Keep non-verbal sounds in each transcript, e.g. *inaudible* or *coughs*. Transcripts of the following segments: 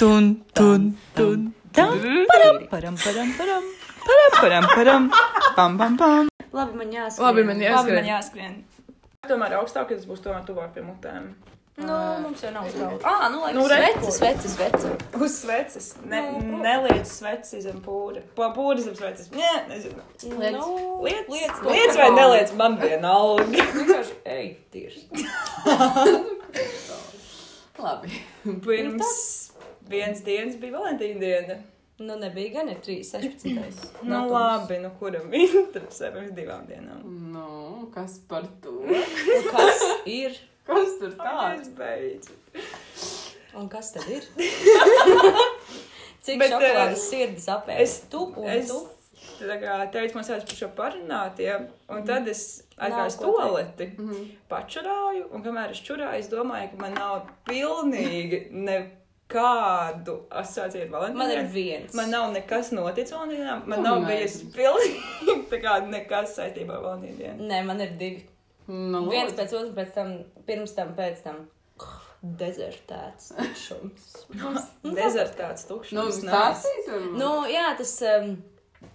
tun, tun, tun. Param, param, param, param, param, param, param, pam, pam, pam. Labi, man jāsaka. Labi, man Labi, jāskrien. man jāskrien. Tomēr augstāk, tas būs tomēr tuvāk pie mutēm. Nu, mums jau nav uzbraukt. Ah, nu, lai Nu, nu, sveces, sveces, sveces. Uz sveces. Ne, Nu, neliec sveces zem pūra. Pa pūra zem sveces. Nē, nezinu. Liec. Liec, Liec, liec vai neliec, man vienalga. *laughs* Vienkārši, ej, tieši. *laughs* Labi. Pirms vienas dienas bija Valentīna diena. Nu, nebija gan ir 3, 16. *clears throat* Nu, labi, nu kuram *laughs* interesē pirms divām dienām? Nu, kas par to? *laughs* Kas ir? Kas tur tāds? beidz. Un kas tad ir? *laughs* Cik Bet, šokolādes eh, sirdis apēst? Es tu un es, tu. tā kā teicu, man sāc par šo parunāt, ja, un tad es aizgāju ko toaleti, Mhm. pačurāju, un kamēr es čurāju, es domāju, ka man nav pilnīgi nekādu asociāciju ar Valentīnu. Man ir viens. Man nav nekas noticis Valentīnā, man Nu, nav bijis pilnīgi *laughs* tā kā nekas saistībā ar Valentīnu dienu. Nē, man ir divi. Nu, Viens pēc otras, pēc tam, pirms tam, pēc tam. Dezertēts tukšums. *laughs* Dezertāts tukšs. Nu, varbūt? Nu, jā, tas um,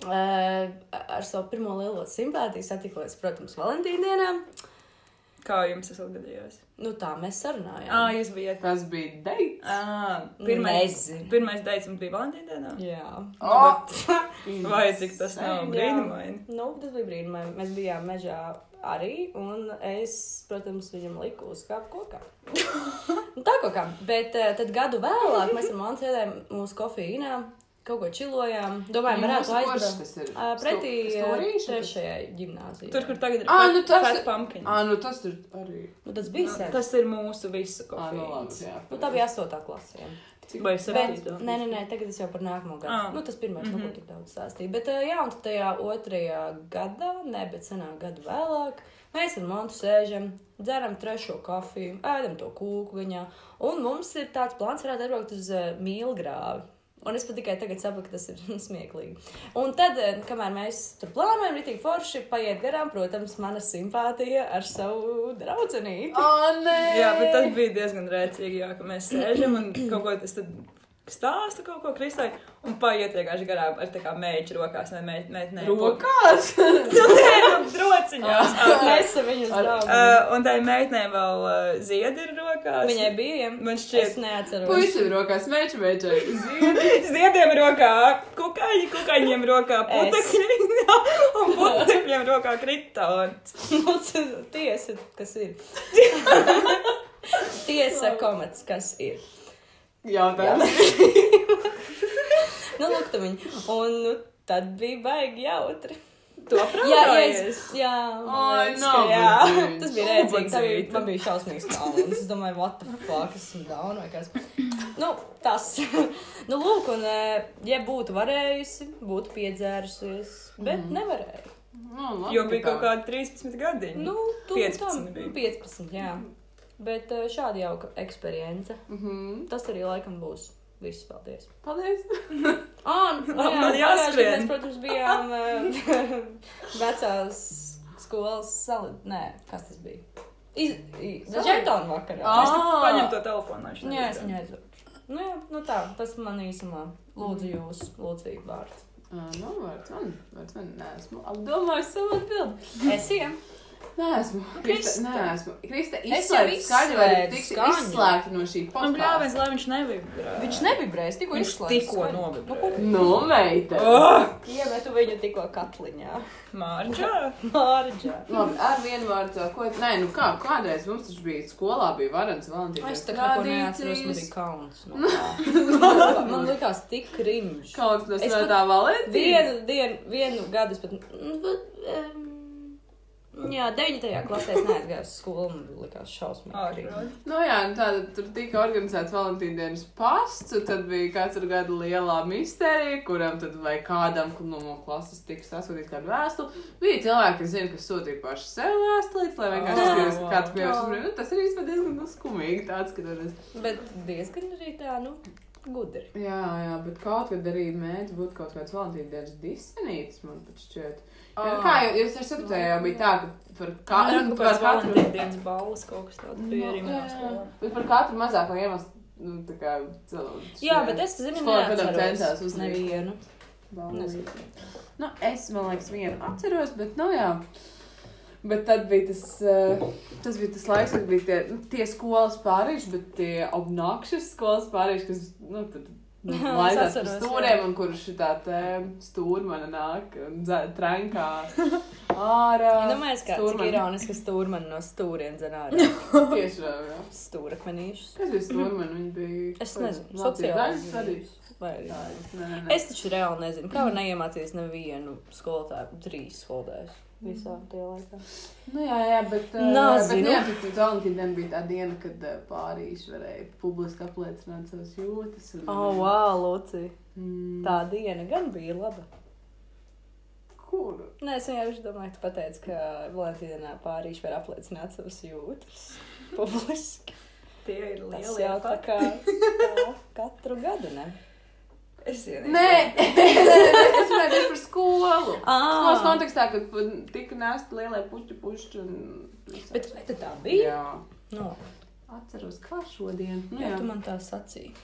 uh, ar savu pirmo lielo simpātiju satikos, protams, Valentīna dienā. Kā jums tas gadījās? Nu, tā mēs sarunājām. Ā, jūs bijat. Tas bija deits. Ā, pirmais, Nezinu. pirmais daits mums bija Valentīna dienā. Jā. Oh! *laughs* Vai cik tas nav brīnumaini? Nu, tas bija brīnumaini. Mēs bijām mežā arī, un es, protams, viņam liku uzkāpt kokā. *laughs* nu, tā kaut kā. Bet uh, tad gadu vēlāk mēs ar Montu sēdējām mūsu kofīnā, kaut ko čilojām. Domājām, varētu aizbraukt. tas ir? Uh, pretī uh, tas? trešajai gimnāzijai. Tur, kur tagad ir Ā, nu tas ir- Pumpkin. Ā, nu tas tur arī. Nu, tas bija sen. Tas ir mūsu visu nu kofīns. jā. Nu, tā bija astotā klasē. jā. Vai Bet, nē, nē, nē, tagad es jau par nākamo gadu. Ah. Nu, tas pirmais, mm. -hmm. ko tik daudz stāstīju. Bet, ā, jā, un tajā otrajā gadā, ne, bet senāk gadu vēlāk, mēs ar Montu sēžam, dzeram trešo kafiju, ēdam to kūku viņā. Un mums ir tāds plāns, varētu atbraukt uz uh, mīlgrāvi. Un es pat tikai tagad saprotu, ka tas ir *laughs* smieklīgi. Un tad, eh, kamēr mēs tur plānojam, ir tik forši paiet garām, protams, mana simpātija ar savu draudzenīti. Ā, nē! Jā, bet tas bija diezgan rēcīgi, jā, ka mēs sēžam un kaut ko tas tad stāsta kaut ko Kristai un paiet vienkārši garām ar tā kā mēģi rokās, ne mēģi, mēģi, ne. Rokās! *laughs* Nē, drociņās. *laughs* Mēs esam viņus draugi. Uh, un tai meitnei vēl uh, ziedi ir rokās. Viņai bija, ja? Man Es šķiet, neatceros. Puisi rokās, meča, meča. Ziedi. *laughs* ziediem rokā kukaiņi, kukaiņiem rokā putekļi un putekļiem rokā kritons. Nu, tiesa, kas ir. tiesa, komats, kas ir. Jautājums. *laughs* Nu, lūk, tu viņu. Un nu, tad bija baigi jautri. To Jā, jā, es, jā, nav ka jā. Tas bija rēcīgi. Tā bija, man bija šausmīgs kauns. Es domāju, what the fuck, es esmu down vai kas. Nu, tas. *laughs* nu, lūk, un, eh, ja būtu varējusi, būtu piedzērusies, bet nevarēja. Nu, labi, Jo bija kaut kādi 13 gadiņi. Nu, tu 15 tam, bija. 15, jā. Bet eh, šāda jauka eksperience. Mhm. Tas arī laikam būs. Viss, paldies. Paldies. *laughs* Ah, Man- man jāskrien. Mēs, protams, bijām eh, *laughs* vecās skolas sali... Nē, kas tas bija? Žetonu vakarā. Ah. Es paņemu to telefonu. Jā, es viņu aizveru. Nu, jā, nu tā, tas man īsumā lūdzu jūs, lūdzu vārds. Ā, Nu, vārds man. Vārds man. Nē, esmu apdomājis savu atbildi. Es iem. Nē, esmu. Krista, nē, esmu. Krista, Es izslēdz skaļi, izslēdzu tiks izslēgta no šī Man podkāsta. bļāviens, lai viņš nevibrē. Viņš nevibrēs, tikko Viņš izslēdz tikko skaņu. novibrēja. Nu, Nu, meita. Oh! iemetu viņu tikko katliņā? Mārģā. *laughs* Mārģā. Labi, ar vienu vārdu, ko. Nē, nu kā, kādreiz mums taču bija skolā, bija varants Valentīns. Es tā kā neatceros, man bija kauns. No *laughs* tā. man likās tik krimž. Kaut kas no Es svētā Valentīna. Vienu dienu, vienu gadu es pat. Em, Jā, 9. klasē es neaizgāju uz skolu, man likās šausmīgi. Ārprāt. Nu jā, nu tāda tur tika organizēts Valentīna dienas pasts, un tad bija katru gadu lielā misterija, kuram tad vai kādam no klases tiks sasūtīt kādu vēstuli. Bija cilvēki, kas zina, kas sūtīja paši sev vēstulītes, lai vienkārši Oh, skatītos, wow. kāds kļūst uzmanīgi. Nu, tas ir īstenībā diezgan nu, skumīgi tāds, ka es. Bet diezgan arī tā, nu, gudri. Jā, jā, bet kaut kad arī mēdz būt kaut kāds Valentīna dienas disenītes, man pat šķiet. Ah. kā jūs ar septītajā jau bija tā, ka par Kā katru, nu, par kāds katru, dienas balvas kaut kas tāds bija arī Jā, manā skolā. bet par katru mazāko iemeslu nu, tā kā cilvēks. Jā, bet es zinu, kādam neatceros centās uzlikt. nevienu. Nu, es, man liekas, vienu atceros, bet, nu jā. Bet tad bija tas, uh, tas, bija tas laiks, kad bija tie, nu, tie skolas pārīši, bet tie obnoxious skolas pārīši, kas, nu, tad nu, laidās pa stūriem, un kurš šitā te stūrmana nāk un trenkā ārā. *laughs* Ja domājies, kā cik Stūrmani. ironiski stūrmani no stūriem dzenārā. *laughs* Tieši tā, jā. Stūrakmenīšus. Kas bija stūrmani? Viņi bija... Es nezinu, sociālais. Es taču reāli nezinu, kā var neiemācīties nevienu skolotāju, trīs skolotājus visā tajā laikā. Nu, jā, jā, bet. Uh, Nazinu. bet jā, tad Valentīna bija tā diena, kad uh, pārīši varēja publiski apliecināt savas jūtas. Un, Oh, wow, Lucija. mm, Tā diena gan bija laba. Kur? Nē, es vienkārši domāju, ka tu pateici, ka Valentīnā pārīši var apliecināt savas jūtas *laughs* publiski. Tie ir lieli jau tā fakti. kā *laughs* tā, katru gadu, ne? Es ienīstu. Nē, *laughs* es runāju tieši par skolu. Ah. Skolas kontekstā, kad tika nēsti lielie puķu pušķi un. Bet vai tad tā bija? Jā. Nu, Atceros, kā šodien. Nu, jā, jā. tu man tā sacīji.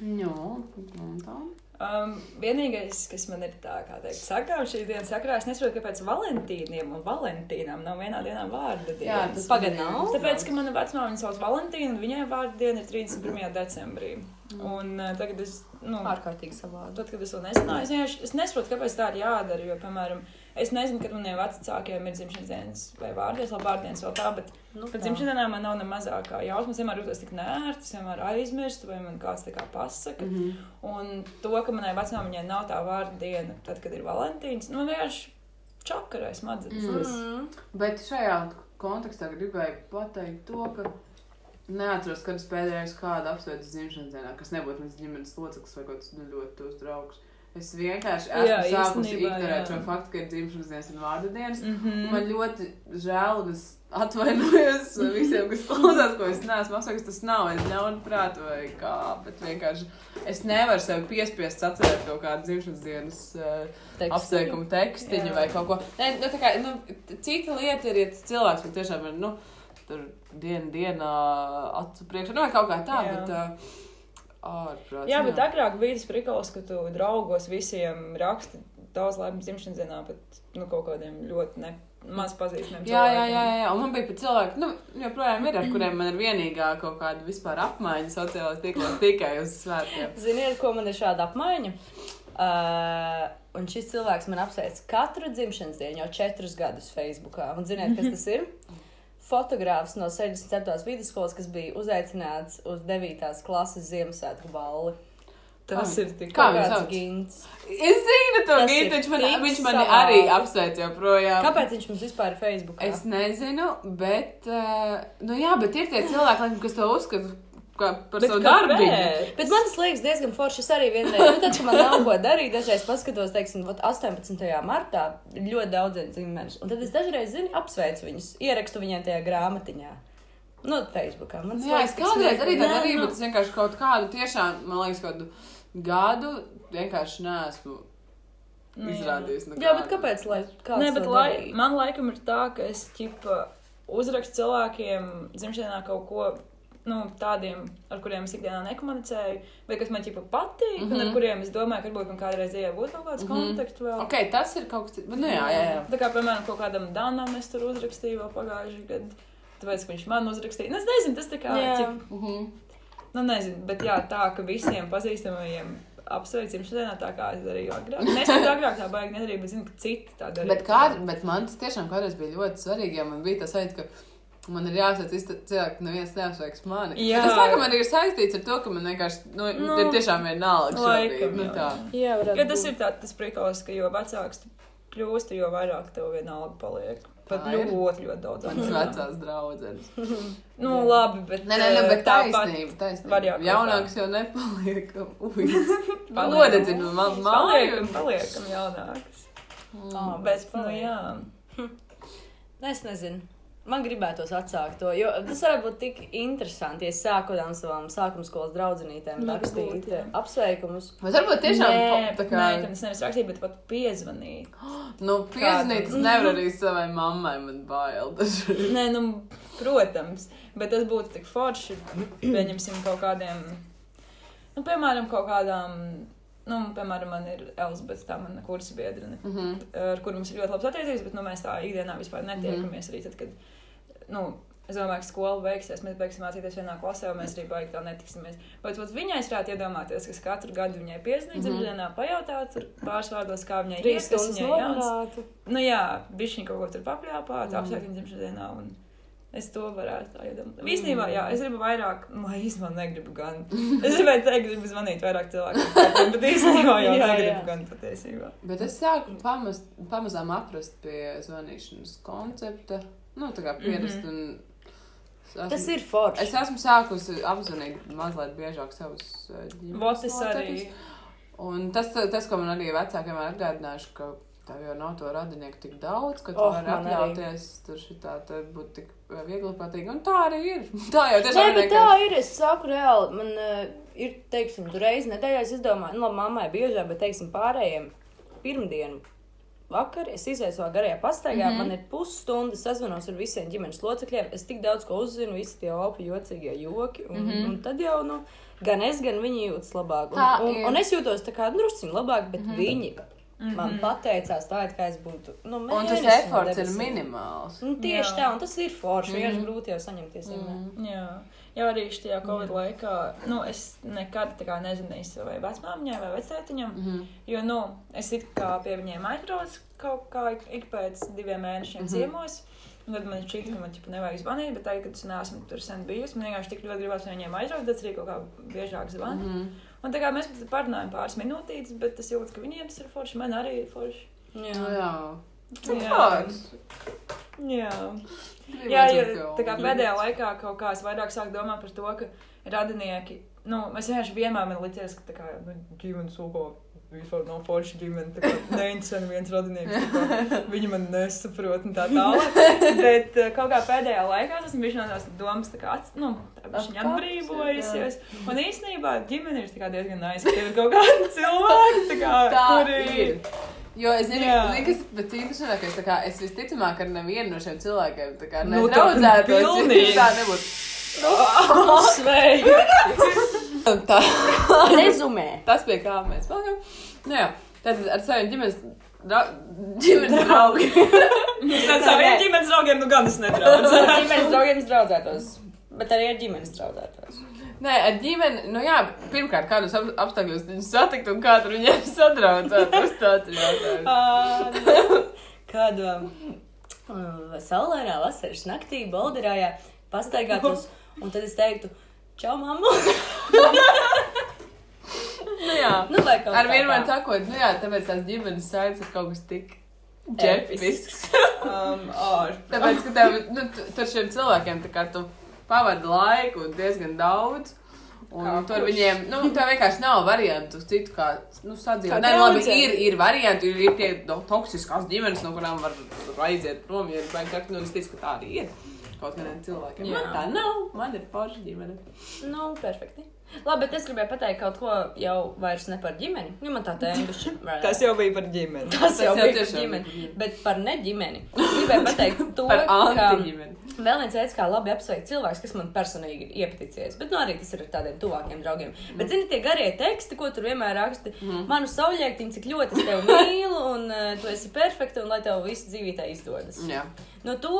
Jā, un tā. Um, vienīgais, kas man ir tā, kā teikt, sakām šīs dienas sakrā, es nesaprotu, kāpēc Valentīniem un Valentīnām nav vienā dienā vārda Jā, dienas. tas Pagaid, nav? Tāpēc, ka mana vecmāmiņa sauc Valentīnu, un viņai vārda diena ir 31. decembrī. Un uh, tagad es, nu, Ārkārtīgi savādi. tad, kad es to nezināju, es, vienkārši- es nesaprotu, kāpēc tā ir jādara. Jo, piemēram, es nezinu, kad maniem vecākiem ir dzimšanas dienas vai vārdienas, vai vārdienas vēl tā, bet Nu, tā. dzimšanas dienām man nav ne mazākā jausmas. Vienmēr jūtos tik nērti, es vienmēr aizmirstu, vai man kāds tā kā pasaka. Mm. -hmm. Un to, ka manai vecmāmiņai nav tā vārda diena, tad, kad ir Valentīns, nu vienkārši čakarē smadzenes. Mm. tas. Mm. Bet šajā kontekstā gribēju pateikt to, ka neatceros, kad es pēdējais kādu apsveicu dzimšanas dienā, kas nebūtu mans ģimenes loceklis vai kaut kāds nu, ļoti tuvs draugs. Es vienkārši Jā, esmu sākusi īstenībā, ignorēt jā. šo faktu, ka ir dzimšanas dienas un vārdu dienas. Mm -hmm. Man ļoti žēl, un es atvainojos *laughs* visiem, kas klausās, ko es neesmu apsveikts. Tas nav es ļaunu prātu vai kā, bet vienkārši es nevaru sev piespiest atcerēt kaut kādu dzimšanas dienas uh, Tekstu. apsveikumu tekstiņu Jā. vai kaut ko. Nē, nu, tā kā, nu, cita lieta ir, ja cilvēks man tiešām ir, nu, tur dienu dienā acu priekšā, nu, vai kaut kā tā, Jā. bet uh, ārprāts. Jā, bet agrāk bija tas prikals, ka tu draugos visiem raksti daudz laimīgas dzimšanas dienā, bet nu, kaut kādiem ļoti ne, maz pazīstamiem Jā, jā, jā, jā, un man bija pat cilvēki, nu, joprojām ir, ar kuriem man ir vienīgā kaut kāda vispār apmaiņa sociālajos tīklos *laughs* tikai uz svētkiem. Ziniet, ko man ir šāda apmaiņa? Uh, un šis cilvēks man apsveic katru dzimšanas dienu jau četrus gadus Facebookā. Un ziniet, kas *laughs* tas ir? Fotogrāfs no 67. vidusskolas, kas bija uzaicināts uz 9. klases Ziemassvētku balli. Tas ir tik Kā kāds gints. Es zinu to ir viņš man, viņš savādi. arī apsveic joprojām. Kāpēc viņš mums vispār ir Facebookā? Es nezinu, bet, uh, nu jā, bet ir tie cilvēki, kas to uzskata kā par Bet savu darbu. Bet man tas liekas diezgan forši. Es arī vienreiz, nu, tad, kad man nav ko darīt, dažreiz paskatos, teiksim, vat 18. martā ļoti daudziem dzimtenes. Un tad es dažreiz, zinu, apsveicu viņus, ierakstu viņiem tajā grāmatiņā. Nu, Facebookā. Man tas Jā, es kādreiz arī tā darīju, nu, bet es vienkārši kaut kādu tiešām, man liekas, kādu gadu vienkārši neesmu Nu, izrādījis. Jā, bet kāpēc? Lai, kāds Nē, bet lai, man laikam ir tā, ka es ķipa uzrakstu cilvēkiem dzimšanā kaut ko. Nu, tādiem, ar kuriem es ikdienā nekomunicēju, vai kas man ķipa patīk, mm -hmm. un ar Mhm. kuriem es domāju, ka varbūt man kādreiz dzīvē būtu kaut kāds mm. -hmm. kontakts vēl. Ok, tas ir kaut kas. Bet, nu jā, jā, jā. Tā kā, piemēram, kaut kādam Danam es tur uzrakstīju vēl pagājušajā gadā. Tāpēc, ka viņš man uzrakstīja. Nu, es nezinu, tas tā kā. Jā. Ķip, Mhm. nu, nezinu, bet jā, tā, ka visiem pazīstamajiem apsveicam šodienā, tā kā es darīju agrāk. Nes pat agrāk tā baigi nedarīju, bet zinu, ka citi tā darīja. Bet, kā, bet man tas tiešām kādreiz bija ļoti svarīgi, jo man bija tas sajūta, ka man ir jāsaka, ka cilvēks neviens neapsveiks mani. Jā. Tas laikam arī ir saistīts ar to, ka man vienkārši, nu, Nu, ir tiešām vienalga šobrīd. laikam Nu, tā. Jā, Ja tas būt. ir tā, tas prikals, ka jo vecāks tu kļūsti, jo vairāk tev vienalga paliek. Pat Tā ir. ļoti, ļoti daudz. Mans vecās draudzenes. *laughs* Nu, labi, bet. Nē, nē, nē, bet tāpat taisnība, taisnība. jau Jaunāks jau nepaliek. Ui, *laughs* Paliekam. nodedzinu man Paliekam, māju. paliekam jaunāks. Ā, Bet, nu jā. Es nezinu. Man gribētos atsākt to, jo tas varētu būt tik interesanti, ja es sāku kādām savām sākuma skolas draudzenītēm rakstīt būtu, jā. apsveikumus. Bet varbūt tiešām Nē, tā kā, nē, tam es nevis rakstīju, bet pat piezvanīju. *gasps* nu, Kādam. es nevaru arī savai mammai, man bail. Nē, nu, protams, bet tas būtu tik forši, *clears throat* pieņemsim kaut kādiem, nu, piemēram, kaut kādām. Nu, piemēram, man ir Elizabete, tā mana kursa biedrene, Mm -hmm. ar kuru mums ir ļoti labs attiecības, bet nu, mēs tā ikdienā vispār netiekamies arī tad, kad, nu, es domāju, ka skola beigsies, mēs beigsim mācīties vienā klasē, un mēs arī baigi tā netiksimies. Bet vat viņai es varētu iedomāties, ka katru gadu viņai piezīmēju, Mhm. dzimtenā pajautāt tur pāris vārdos, kā viņai jāns. norunātu. Nu jā, bišķiņ kaut ko tur papļāpāt, Mm. apsveikt viņu dzimšanā, un es to varētu tā iedomāties. Īstenībā, jā, es gribu vairāk, nu, lai īstenībā negribu gan. *laughs* Es gribēju teikt, gribu zvanīt vairāk cilvēkiem, bet īstenībā jau *laughs* Jā, negribu jā. gan patiesībā. Bet es sāku pamaz, pamazām aprast pie zvanīšanas koncepta. Nu, tā kā pierast. Mm -hmm. Tas ir forši. Es esmu sākusi apzvanīt mazliet biežāk savus ģimenes locekļus. arī. Un tas, tas, ko man arī vecāki vienmēr atgādinājuši, ka tev jau nav to radinieku tik daudz, ka tu Oh, vari man arī. atļauties tur šitā, tad būt tik viegli patīgi. Un tā arī ir. *laughs* Tā jau Nē, tiešām bet tā ir. Es saku, reāli. Man uh, ir, teiksim, tur reizes nedēļā es izdomāju, nu, labi, mammai biežāk, bet, teiksim, pārējiem pirmdienu. Vakar es izēju savā garajā pastaigā, mm -hmm. man ir pusstunda, sazvanos ar visiem ģimenes locekļiem. Es tik daudz ko uzzinu, visi tie opi, jocīgie joki. Un, mm -hmm. un tad jau, nu, gan es, gan viņi jūtas labāk. Un, Tā un, un es jūtos tā kā drusciņi labāk, bet mm Mhm. -hmm. viņi man pateicās tā, it kā es būtu. Nu, Un tas efforts ir minimāls. Nu, tieši Jā. tā, un tas ir forši. Mhm. Vienkārši grūti jau saņemties. Mm. Jā, jau arī šajā Covid laikā, nu, es nekad nezināju savai vecmāmiņai vai vecētiņam, Mm -hmm. jo, nu, es it kā pie viņiem aizbraucu kaut kā ik, ik pēc diviem mēnešiem mm. -hmm. ciemos. Un tad man šķiet, ka man ķipa, nevajag zvanīt, bet tagad, kad es neesmu tur sen bijusi, man vienkārši tik ļoti gribās viņiem aizbraukt, tad es arī kaut kā biežāk zvanu. Mm -hmm. Un tā kā mēs pat parunājam pāris minūtītes, bet es jūtu, ka viņiem tas ir forši, man arī ir forši. Jā. Nu, jā. Jā. Jā. Jā, jo tā kā pēdējā laikā kaut kā es vairāk sāku domāt par to, ka radinieki, nu, mēs vienkārši vienmēr man licies, ka tā kā, nu, ģimenes ugo vispār nav forša ģimene, tā kā *laughs* neinteresē neviens radinieks, kā *laughs* viņi man nesaprot un tā tālāk. Bet eh, kaut kā pēdējā laikā es esmu bijis no tās domas, tā kā, nu, tā viņa atbrīvojusies. Un īstenībā ģimene ir tā kā diezgan ir kaut kādi *laughs* cilvēki, tā kā, Tā kuri ir. Jo es zinu, Jā. ka tas bet interesantākais, tā kā es visticamāk ar nevienu no šiem cilvēkiem tā kā Nu, tā nedraudzētos, pilnīgi. tā nebūtu. *laughs* Sveiki! Tā, Rezumē. tas pie kā mēs paliekam. Nu jā, tad ar saviem ģimenes, dra, ģimenes *laughs* draugiem. ar saviem ģimenes draugiem, nu gan es nedraudzu. Ar ģimenes draugiem es draudzētos. Bet arī ar ģimenes draudzētos. Nē, ar ģimeni, nu jā, pirmkārt, kādus ap- apstākļus viņus satikt un kā tur viņiem *laughs* sadraudzētos, tāds ir jautājums. *laughs* Kādu uh, saulēnā vasaras naktī Bolderājā pastaigātos, un tad es teiktu, čau, mamma! *laughs* Nu jā. nu, Ar vienu man sakot, nu jā, tāpēc tās ģimenes saites ir kaut kas tik ģepisks. Um, ar. Tāpēc, ka tev, nu, tu- tur šiem cilvēkiem tā kā tu pavadi laiku diezgan daudz. Un Kā tur kurš? viņiem, nu, tev vienkārši nav variantu citu, kā, nu, sadzīvot. Nē, labi, draudzē. ir, ir varianti, ir, ir tie no, toksiskās ģimenes, no kurām var aiziet prom, ja ir baigi traki, nu, es ticu, ka tā arī ir. Kaut kādiem cilvēkiem. Jā. Man tā nav, man ir paša ģimene. Nu, perfekti. Labi, bet es gribēju pateikt kaut ko jau vairs ne par ģimeni. Nu, man tā tēma bišķi. *laughs* Tas jau bija par ģimeni. Tas jau jau bija par ģimeni. bija. Bet par neģimeni. Gribēju pateikt *laughs* to, Par ka antiģimeni. vēl viens veids, kā labi apsveikt cilvēks, kas man personīgi ir iepaticies. Bet, nu, arī tas ir ar tādiem tuvākiem draugiem. Bet, zini, tie garie teksti, ko tur vienmēr raksti, Mhm. manu saulēktiņu, cik ļoti es tevi mīlu, un uh, tu esi perfekta, un lai tev viss dzīvītē izdodas. Jā. No to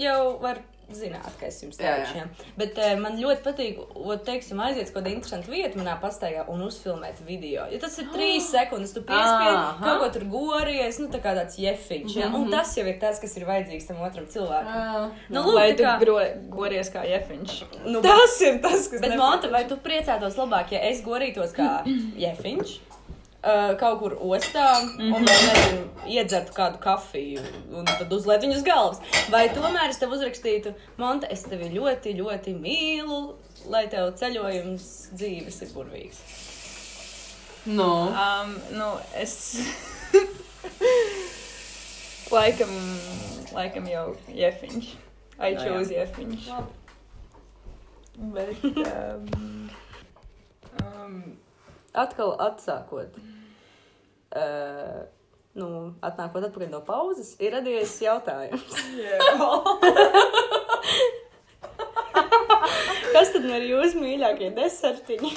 jau var zināt, ka es jums teikšu. Jā. Bet uh, man ļoti patīk, ot, teiksim, aiziet uz kādu interesantu vietu manā pastaigā un uzfilmēt video. Jo tas ir trīs *gasps* sekundes, tu piespiedi, Aha. kaut ko tur gories, nu tā kā tāds jefiņš. Mm Mhm. -hmm. Un tas jau ir tas, kas ir vajadzīgs tam otram cilvēkam. Jā. Nu, lūk, tā tu kā- gro- gories kā jefiņš. Nu, Tas ir tas, kas Bet, nepatīk. Monte, vai tu priecātos labāk, ja es gorītos kā *clears throat* jefiņš? Uh, kaut kur ostā, mm -hmm. un vēl nezinu, iedzertu kādu kafiju, un tad uzliet viņu uz galvas. Vai tomēr es tev uzrakstītu, Monte, es tevi ļoti, ļoti mīlu, lai tev ceļojums dzīves ir burvīgs. Nu. Um, nu, es. *laughs* laikam, laikam jau jefiņš. I Jā, jā. chose jefiņš. Labi. Bet. Um, um, Atkal atsākot. Uh, nu, atnākot atpakaļ no pauzes, ir radies jautājums. Kas tad ir jūsu mīļākie desertiņi?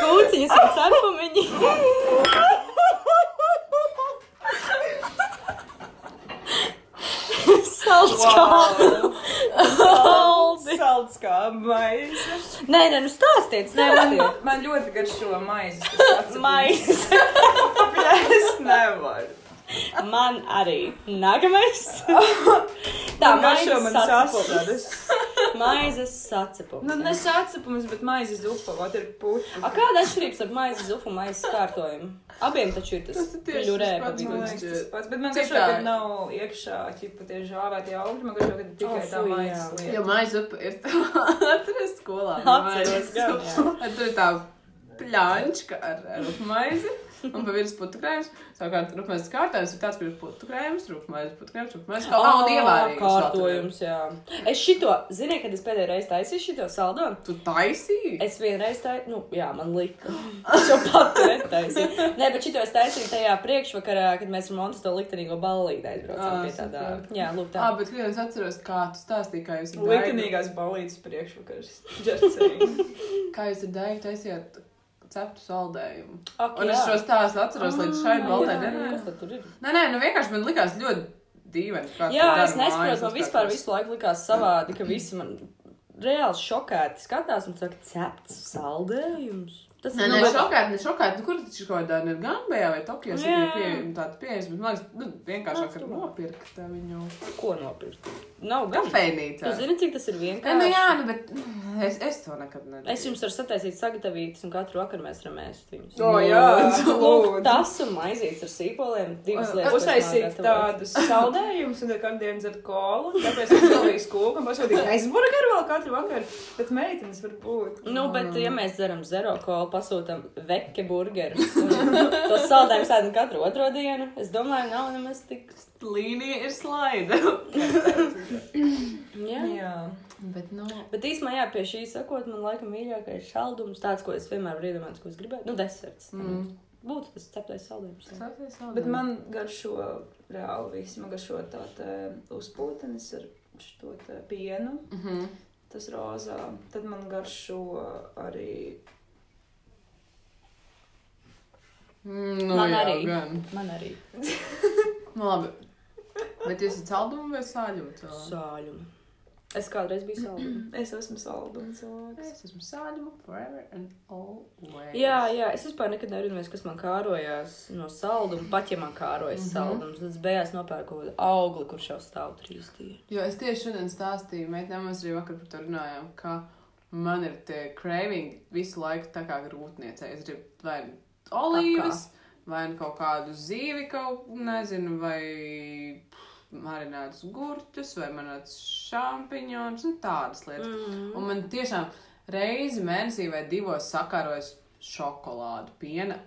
Kūciņas un cepumiņi. Salds Wow. Saldi. Salds kā maize. Nē, nē, nu stāstiet, stāstiet. Man ļoti garšo atcepums. Mais. Es nevaru. Man arī. Nākamais. *laughs* Tā, Man garšo man sasadas. *laughs* Maizes sacepums. Nu, ne sacepums, bet maizes zupa, vat ir puķi. A, kāda atšķirības ar maizes zupu un maizes kārtojumu? Abiem taču ir tas Tas ir tieši ļurē tas pa pats, vidu. Man man liekas, šķiet. tas pats, bet man ka ir? nav iekšā, ķipa, tie žāvētie augļi, man garšo, ka tikai O, tā maizes lieta. Jo maize upe ir tā, *laughs* atceries skolā. Atceros, gan, jā. Tur ir tā pļāņķa ar, ar upmaizi. *laughs* Un pa virsmu putukrējums. Savukārt, rupmaises kārtājums ir tāds, kur ir putukrējums, rupmaize, putukrējums, rupmaize. Kā oh, un ievārījums. kārtojums, jā. Es šito, ziniet, kad es pēdējo reizi taisīju šito saldo? Tu taisīji? Es vienreiz taisīju, nu, jā, man lika. Es jau pati netaisīju. Nē, bet šito es taisīju tajā priekšvakarā, kad mēs ar Montu to liktenīgo ballīti aizbraucām pie tādā. Jā, lūk, tā. Jā, bet vienreiz atceros, kā tu stāstīji, kā jūs ar Likanīgās balītas priekšvakars. Just saying. Kā jūs ar Daigu taisījāt ceptu saldējumu. Ak, Un jā. es šo stāstu atceros līdz šai baltai Jā, dienai. Kas tad tur ir? Nē, nē, nu vienkārši man likās ļoti dīvaini. Jā, es nesaprotu, man vispār visu laiku likās savādi, ka visi man reāli šokēti skatās un saka, cepts saldējums. Tas Nē, nu, bet- šokēt, ne šokēt. Nu, kur tas ir kaut kādā ir Gambijā vai Tokijā? Jā. Jā, pieejami tādi pieejami. Bet man liekas, nu, vienkāršāk ir Absolūti. nopirkt viņu Ko nopirkt? Nav gan. kafejnīcā. Tu zini, cik tas ir Nē, vienkārši? nu jā, nu, bet es, es to nekad nedaru. Es jums varu sataisīt sagatavītas, un katru vakaru mēs varam ēst viņus. O, jā, Lūk, tas un maizītes ar sīpoliem, divas lietas. ko es Uztaisīt tādus *laughs* saldējumus, un katru dienu dzert kolu. Tāpēc es galīgi skūku un pasūtīju aizburgeru vēl katru vakaru. Bet meitenes var būt. Nu, bet, ja mēs dzeram zero kolu, pasūtam veke burgerus, un tos saldējumus ēdam katru otro dienu, es domāju, nav nemaz tik. Līnija ir slaida. *laughs* Jā. Jā. bet, nu, Bet īstenībā, jā, pie šī sakot, man laikam mīļākais šaldums, tāds, ko es vienmēr varu iedomāties, ko es gribēju. Nu, deserts. Mm. Būtu tas ceptais saldējums. ir saldējums. Bet man garšo reāli viss. Man garšo tā tā uzpūtenis ar šo pienu. Mhm. Tas rozā. Tad man garšo arī. Mm, Nu, Man jā, arī. Gan. Man arī. Nu, labi. Bet jūs esat saldumu vai sāļumu cilvēks? Sāļumu. Es kādreiz biju saldums. *clears throat* Es esmu saldums cilvēks. Es esmu sāļumu forever and always. Jā, jā, es vispār nekad nevienu, kas man kārojās no salduma. Pat ja man kārojas mm. -hmm. saldums, tad es beigās nopērku kaut kādu augli, kurš jau stāv trīs dienas. Jo es tieši šodien stāstīju, meitenēm mēs arī vakar par to runājām, ka man ir tie craving visu laiku tā kā grūtniecei. Es gribu vai nu olīvas, vai nu kaut kādu zīvi, kaut nezinu, vai marinātus gurķus, vai marinātus šampiņonus, un tādas lietas. Mm. Un man tiešām reizi mēnesī vai divos sakarojas šokolādu piena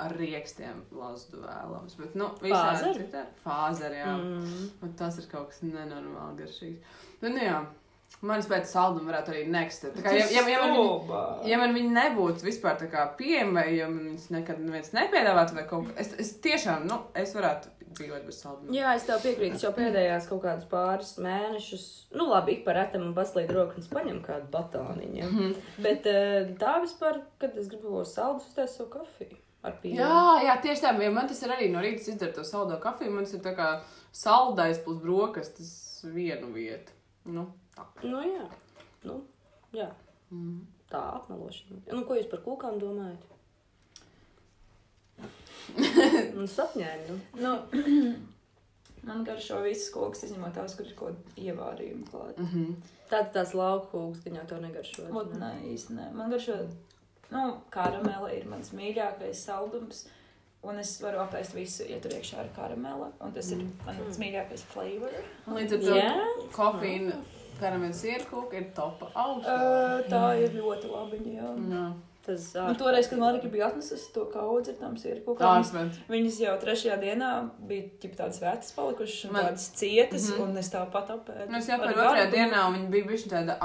ar riekstiem lazdu vēlams. Bet, nu, visādi citādi- Fāzeri, jā. Mm. Un tas ir kaut kas nenormāli garšīgs. Bet, nu jā, manis pēc salduma varētu arī neksistēt. Tā kā, ja, ja, ja, man, viņi- ja man viņi nebūtu vispār tā kā pieejami, vai ja man viņas nekad neviens nepiedāvātu, vai kaut kas, es, es tiešām, nu, es varētu dzīvot bez salduma. Jā, es tev piekrītu, es jau pēdējās kaut kādus pāris mēnešus, nu labi, ik par retam un paslīd rokas paņem kādu batāniņu. Ja? Mhm. Bet eh, tā vispār, kad es gribu saldus, uztais savu kafiju. Jā, jā, tieši tā. Ja man tas ir arī no rīta izdarīt to saldo kafiju, man tas ir tā kā saldais plus brokastis vienu vietu. Nu. Nu jā, nu, jā. Mm. tā apmelošana. Nu, ko jūs par kūkām domājat? *laughs* Nu, sapņēni, nu. Nu, *clears throat* man garšo visas koks, izņemot tās, kur ir kaut kāda ievārījuma klāta. Mm -hmm. Tātad tās lauku kūks, gan jau to negaršo. Ot, nē, īsti nē. Man garšo, nu, karamele ir mans mīļākais saldums. Un es varu apēst visu, ja tur iekšā ir karamele. Un tas ir mans mīļākais flavor. Līdz ar to Jā? kofīna karameļa sierkūka ir topa augsta. Uh, tā ir ļoti labi. Jā. Jā. Tas Un toreiz, kad Marika bija atnesusi to kaudzi ar tām smet. viņas jau trešajā dienā bija ķip tādas vecas palikušas un Man- tādas cietas, Mhm. un es tāpat apēdu. Nu, es jau Ar gardu. dienā viņa bija bijusi tāda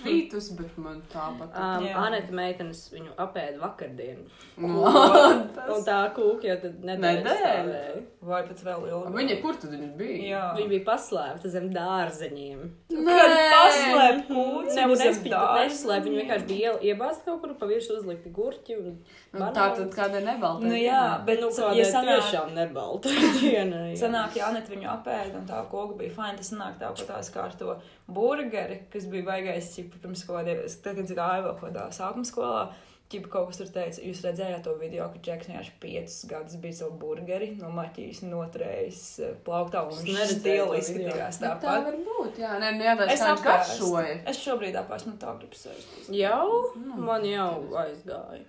apītus, bet man tāpat. Um, Jā. Anita meitenes viņu apēda vakardien. Nu, Un *laughs* tā kūka jau tad Nedēļa? Vai pat vēl ilgāk. Viņa kur tad viņa bija? Jā. Viņa bija paslēpta zem dārzeņiem. Kad paslēp kūci, Ne, un zem es dārza. neslēpu. Viņa vienkārši bija iebāzta kaut kur pa virsmu uzlikti gurķi. Un Nu, tā tad kādai nebaltai. Nu jā, bet, nu, nu, kādai ja sanāk, tiešām nebalta *laughs* diena. jā. sanāk, ja Anita viņu apēda un tā koka bija fajn, tas sanāk tā, ka tās kā ar to burgeri, kas bija baigais, cip, pirms kaut kādiem, tad, kad gāju vēl kaut kādā sākuma skolā, Čipa kaut kas tur teica, jūs redzējāt to video, ka Džeks vienkārši piecus gadus bija savu burgeri no maķīs noturējis eh, plauktā un viņš video. izskatījās Tā, tā tāpat. var būt, jā. Nē, nu jādara, Es garšoja. Es šobrīd apēstu, nu tā gribu sēst. Jau? Nu. Man jau aizgāja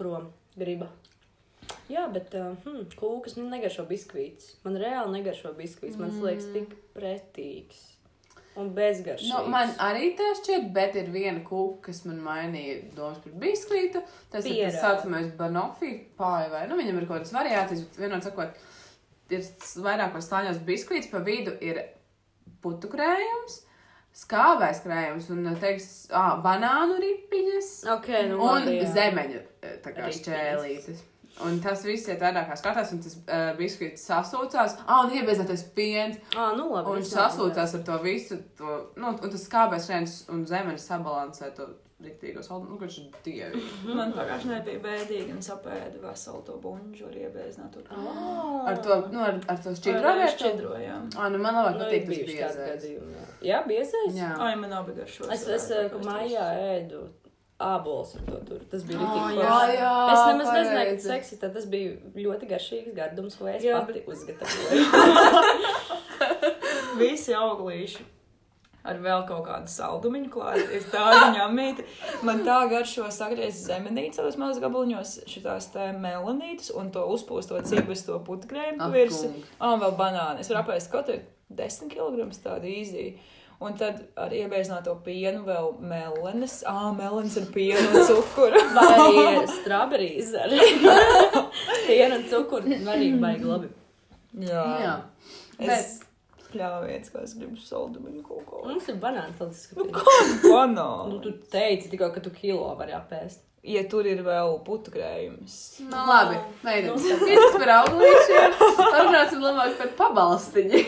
prom griba. Jā, bet uh, hmm, kūkas man negaršo biskvīts. Man reāli negaršo biskvīts. Man Mm. liekas tik pretīgs. Un bezgaršīgs. Nu, man arī tā šķiet, bet ir viena kūka, kas man mainīja domas par biskvītu. Tas ir Pierādi. tas saucamais banofi pāri vai, nu, viņam ir kaut kādas variācijas, bet vienot sakot, ir vairākos slāņos biskvīts, pa vidu ir putu krējums, skābais krējums un, teiks, ā, banānu ripiņas Ok, nu un labi, zemeņu šķēlītes. Un tas viss ir tādā kā skatās, un tas uh, biskvīts sasūcās. Ah, un iebiezētais piens. Ā, nu labi. Un viņš sasūtās ar to visu, to, nu, un tas skābais krējums un zemeņu sabalansē to riktīgo saldu. Nu, kurš ir dievi. Man pagājušajā nedēļā bija bēdīgi un sapēda veselu to buļbuļsu ar iebēzinātu. Oh. Ar to, nu, ar, ar to šķidro Ar vērtību. šķidrojām. Ah, nu, man labāk Nu, patīk tas biezais. Jā, jā biezais? Jā. Ai, man nav bijuši šo. Es, es eh, mājā ēdu ābolus ar to tur. Tas bija jā, forši. jā, Es nemaz nezināju, ka pareizi. tas eksistē. Tas bija ļoti garšīgs gardums, ko es Jā, pati uzgatavoju. *laughs* Visi auglīši. Ar vēl kaut kādu saldumiņu klāt. Ir tāda ņemīta. Man tā garšo sagriezt zemenītes, mazos gabaliņos, šitās te melanītes un to uzpūstot cibas to Ak, virsmu. Ah, un vēl banāni. Es varu apēst kaut kādu 10 kg tādu īzī. Un tad ar iebeigto pienu vēl melenes. Ah, melenes ar pienu un cukuru. *laughs* Vai arī strawberries ar *laughs* pienu un cukuru. Varīgi baigi labi. Jā. Jā. Es pļāviens, kā es gribu saldumiņu kaut ko. Mums ir banāni tāds, Nu, kāda banāna? nu, tu teici tikai, ka tu kilo vari apēst. ja tur ir vēl putukrējums. Nu, labi, meitenes. Piecas par auglīšiem. Parunāsim labāk par pabalstiņu.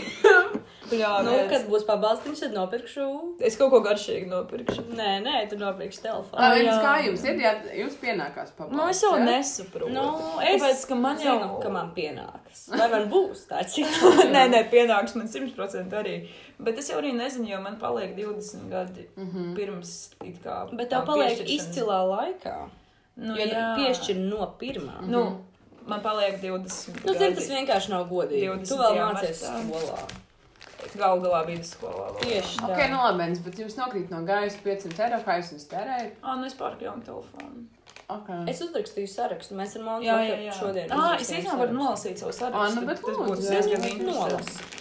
Jā, Nu, kad būs pabalstiņš, tad nopirkšu. Es kaut ko garšīgu nopirkšu. Nē, nē, tu nopirksi telefonu. Labi, jā. kā jums ir? Jā, jums pienākās pabalsts. Nu, es jau jā? nesaprotu. Nu, es Tāpēc, ka man jau zinu, ka man pienākas. Vai man būs tāds *laughs* nē, nē, pienāks man 100% arī. Bet es jau arī nezinu, jo man paliek 20 gadi Mhm. pirms it kā. Bet tev tā paliek izcilā laikā. Nu, Jo jā. piešķir no pirmā. Nu, man paliek 20 Nu, zini, tas vienkārši nav godīgi. 20. Tu vēl jā, mācies skolā. Galu galā vidusskolā. Tieši tā. Ok, nu labi, Benis, bet jums nokrīt no gaisa 500 eiro, kā jūs viņus tērējat? Ā, nu es pārkļauju telefonu. Okay. Es uzrakstīju sarakstu. Mēs ar jā. šodien. Ā, es īstenībā varu nolasīt savu sarakstu. Ā, nu, bet tas lūdzu, būtu diezgan interesanti.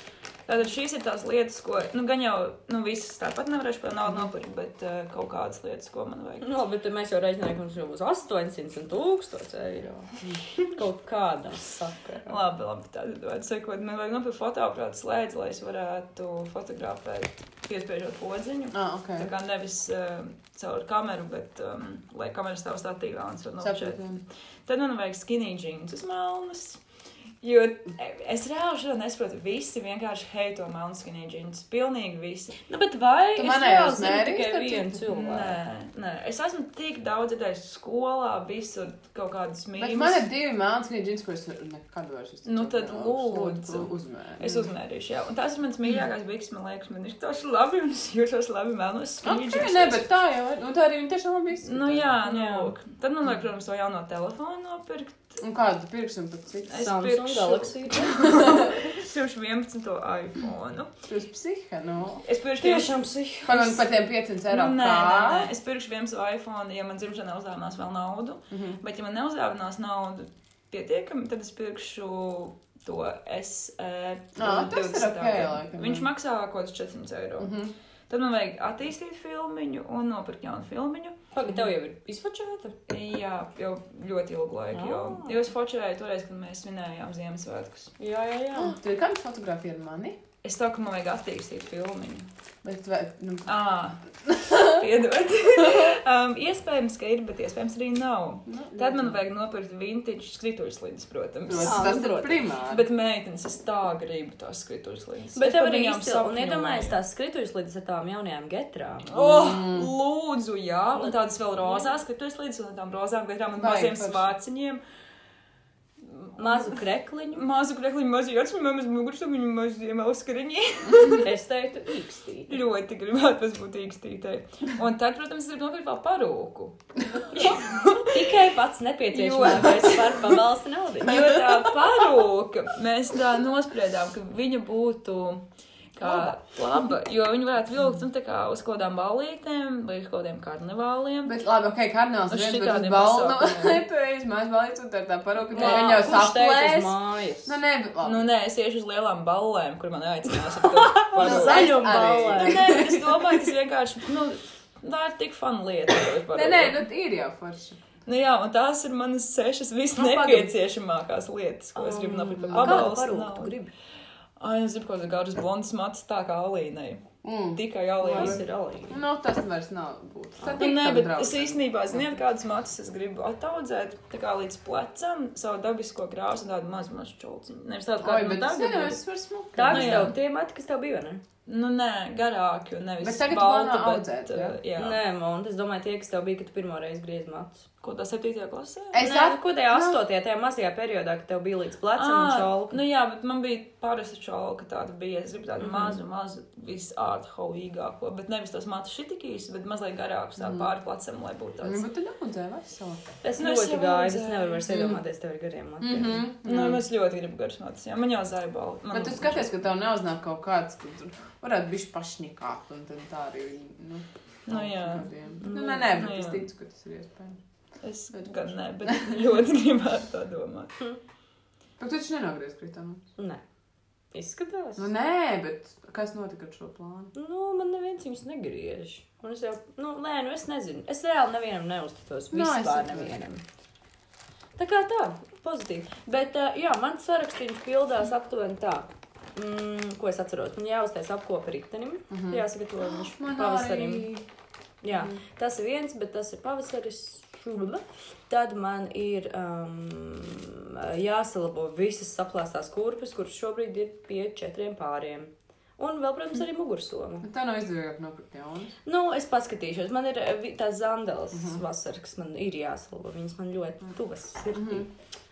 Tātad šīs ir tās lietas, ko, nu, gan jau, nu, visas tāpat nevarēšu par naudu nopirkt, bet uh, kaut kādas lietas, ko man vajag. Nu, bet mēs jau reizinājām, ka mums jau būs 800 un 1000 eiro. *laughs* Kaut kādā sakarā. Labi, labi, tad vajag sekot. Man vajag nopirkt fotoaparātu slēdzi, lai es varētu fotografēt, piespiežot podziņu. Ah, ok. Tā kā nevis uh, caur kameru, bet um, lai kamera stāv statīvā un es varu. Saprotu. Tad man vajag skinny jeans uz melnas. Jo es reāli šodien nesaprotu, visi vienkārši heito melnu skinny jeans. Pilnīgi visi. Nu, bet vai Tu reāli zinu mērījis, tikai vienu cilvēku? Nē, nē, es esmu tik daudz dzirdējis skolā, visur kaut kādas Bet mīmijas. man ir divi melns džins, ko es nekad vairs uz Nu, tad lūdzu. uzmēru. Es uzmērīšu, jā. Un tās ir mans mīļākais bikses, man liekas, man ir tās labi, un es jūtos labi melnos skinny jeans. nē, bet tā jau ir. Nu, tā arī viņi tiešām labi izskatās. Nu jā, nu. Tad man vajag, protams, to jauno telefonu nopirkt. Un kādu tu pirksi un pat cik? Es pirkšu- Galaxy. *laughs* Pirms 11. iPhone. Tu esi psiha, nu. Es pirkšu Tiešām psihi. Pagaidām par tiem 500 eiro. Nu, nē, nē, nē, es pirkšu vienu savu iPhone, ja man dzimšanā uzdāvinās vēl naudu. Mhm. Bet, ja man neuzdāvinās naudu pietiekami, tad es pirkšu to SE. Ā, tas ir 20. ok, laikam, Viņš maksā kaut kādus 400 eiro. Mhm. Tad man vajag attīstīt filmu un nopirkt jaunu filmu. Pagaid, tev jau ir izfočēta? Jā, jau ļoti ilgu laiku. Jo, Ah. jo es fočēju toreiz, kad mēs svinējām Ziemassvētkus. Jā, jā, jā. Tur ir kāda fotografija ar mani. Es to, ka man vajag attīstīt filmu. Bet, vai, nu, Ah, *laughs* piedod. *laughs* um, iespējams, ka ir, bet iespējams arī nav. nu, Tad man vajag nopirkt vintage skrituļslīdes, protams. Protams, Ah, tas nu, ir primāri. Bet meitenes, es tā gribu tās skrituļslīdes. Bet Es tev arī izcili. Un iedomājies tās skrituļus līdz ar tām jaunajām getrām. Oh, Mm. lūdzu, jā, un tādas vēl rozās skrituļslīdes un tām rozām gaitām un maziem forši. svāciņiem. Mazu krekliņu. Mazu krekliņu, mazu jāsmu, mazu mugursumiņu, maziem auskariņi. Es teiktu, īkstīt. Ļoti gribētu būt īkstītei. Un tad, protams, es gribu nopirkt vēl parūku. Tikai pats nepieciešamākais par pabalstu naudu. Jo tā parūka, mēs tā nospriedām, ka viņa būtu kā laba, *laughs* jo viņi varētu vilkt nu, uz kaut kādām ballītēm vai kaut kādiem karnevāliem. Bet, labi, ok, karnevāls Uz viens, balnu, *laughs* nu, *laughs* pasākumiem. tu ej uz mājas balīti, un tā ir tā parūka, tā viņa jau saplēs. Nu, nē, bet labi. Nu, nē, es iešu uz lielām ballēm, kur man aicinās ar to parūku. Zaļuma arī. Nu, ballē. nē, es domāju, tas vienkārši, nu, tā ir tik fun lieta. Nē, nē, nu, ir jau forši. Nu jā, un tās ir manas sešas Nu, visnepieciešamākās lietas, ko es gribu nopirkt par Kādu parūku tu gribi? Ai, es gribu kaut kādas garas *coughs* blondas matas tā kā Alīnai. Mm. Tikai Tas Alīnai. ir alīgi. Nu, tas vairs nav būt. Tā tik nē, bet draudzene. es īstenībā, ziniet, kādas matas es gribu attaudzēt, tā kā līdz plecam, savu dabisko krāsu tādu mazu mazu čulciņu. Nevis tādu kā Oi, nu bet tas tagad. jau ir. es varu smukt. Tā Nu, ir tev tie mati, kas tev bija, vai ne? Nu, nē, garāki un nevis bet, audzēt, uh, jā? jā. Nē, man, es domāju, tie, kas tev bija, kad tu pirmo reizi griez matus. Ko tā septītajā klasē? Es nu, ko tajā nu. astotajā, tajā mazajā periodā, kad tev bija līdz plecam un Ah, čalka. nu jā, bet man bija parasta čalka tāda bija. Es gribu tādu Mhm. mazu, mazu, visārthaujīgāko, bet nevis tos matus šitikīs, bet mazliet garākus tā pāri plecam, lai būtu Nu, tāds. bet tu daudzē veselu. Es Nu, es ļoti gāju, es nevaru vairs iedomāties tev ar gariem matiem. Mhm. Nu, es ļoti gribu garus matus, jā. Man jau zaibala. Man... Bet tu skaties, ka tev neuznāk kaut kāds, ka tur varētu bišķi pašņikāt, un tad tā arī, nu, Nu, jā. kādiem. Nu, nē, nē, Nu, bet es jā. ticu, ka tas ir iespējams. Es gan ne, bet *laughs* ļoti gribētu tā domāt. Bet tu taču nenogriez kritānu. Nē, izskatās. Nu, nē, bet kas notika ar šo plānu? Nu, man neviens viņus negriež. Un es jau, nu, nē, nu, es nezinu. Es reāli nevienam neuzticos. Nu, es Vispār saprotu. nevienam. Tā kā tā, pozitīvi. Bet, uh, jā, mans sarakstīns pildās aptuveni tā. Mm, ko es atceros? Man jāuztais apkopa ritenim. Mm Mhm. -hmm. Jāsagatavo viņš Man pavasarim. arī. Jā, tas ir viens, bet tas ir pavasaris. Šulba. Tad man ir um, jāsalabo visas saplāstās kurpes, kuras šobrīd ir pie četriem pāriem. Un vēl, protams, arī mugursoma. Tā nav izdevīgāk nopirkt jaunas. Nu, es paskatīšos. Man ir eh, tās zandeles uh -huh. vasaras, kas man ir jāsalabo. Viņas man ļoti tuvas sirdī. Uh -huh.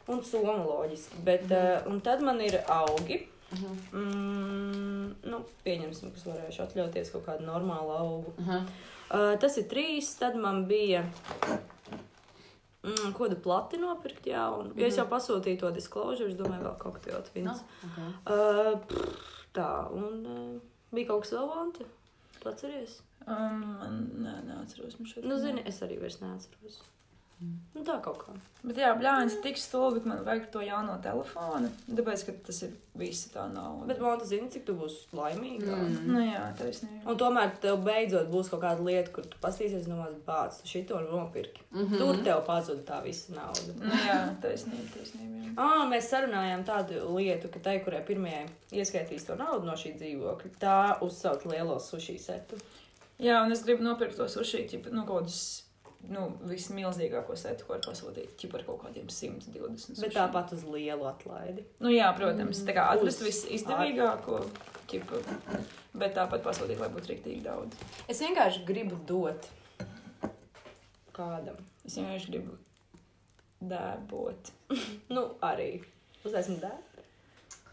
Un soma loģiski. Bet, uh -huh. Un tad man ir augi. Uh -huh. Mm, nu, pieņemsim, kas varēšu atļauties kaut kādu normālu augu. Uh -huh. Uh, tas ir trīs. Tad man bija. Mm, ko tu plati nopirkt? Jā, un, mm -hmm. es jau pasūtīju to disclosure, es domāju, vēl kaut kādā veidā. No, okay. Uh, pff, tā, un uh, bija kaut kas vēl vanta. Tu atceries? Um, man, nē, neatceros. Nu, zini, es arī vairs neatceros. Nu, tā kaut kā. Bet jā, blāņas tik stulbi, ka man vajag to jauno telefonu. Tāpēc, ka tas ir visi tā nauda. Bet man tas zina, cik tu būsi laimīga. Mm. Nu jā, taisnība. Un tomēr tev beidzot būs kaut kāda lieta, kur tu pastīsies no malas bāzes, tu šito nopirki. Mm. -hmm. Tur tev pazūd tā visa nauda. Nu jā, taisnība, taisnība. jā. Ah, mēs sarunājām tādu lietu, ka tai, kurai pirmajai ieskaitīs to naudu no šī dzīvokļa, tā uzsauc lielo sushi setu. Jā, un es gribu nopirkt to sushi, ķip, nu, kaut kādus, nu, vismilzīgāko setu, ko var pasūtīt, ķip ar kaut kādiem 120. Bet tāpat uz lielu atlaidi. Nu jā, protams, tā kā atrast Uz- visizdevīgāko, ķipu, bet tāpat pasūtīt, lai būtu rīktīgi daudz. Es vienkārši gribu dot kādam. Es vienkārši gribu dēbot. Nu, arī. Uztaisīt dēlu.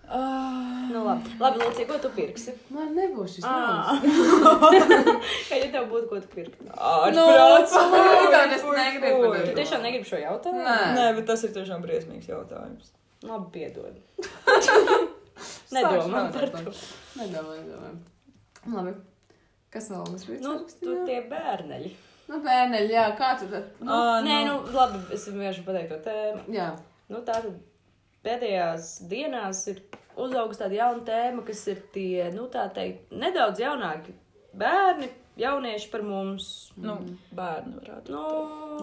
Uh, Nu, labi, labi Lūcija, ko tu pirksi? Man nebūs šis Ah. naudas. *laughs* Kā ja tev būtu ko pirkt? Ārprāts! pagaid, es negribu Tu tiešām negribi šo jautājumu? Nē. Nē, bet tas ir tiešām briesmīgs jautājums. Labi, piedod. *laughs* Nedomā par to. Nedomā, nedomā. Labi. Kas vēl mums bija? Nu, tu tie bērneļi. Nu, bērneļi, jā, kā tu tad? Nu, Ā, Nē, nu, labi, es vienkārši pateiktu to tēmu. jā. Nu, tātad pēdējās dienās ir uzaugusi tāda jauna tēma, kas ir tie, nu, tā teikt, nedaudz jaunāki bērni, jaunieši par mums. Nu, bērni varētu. Nu,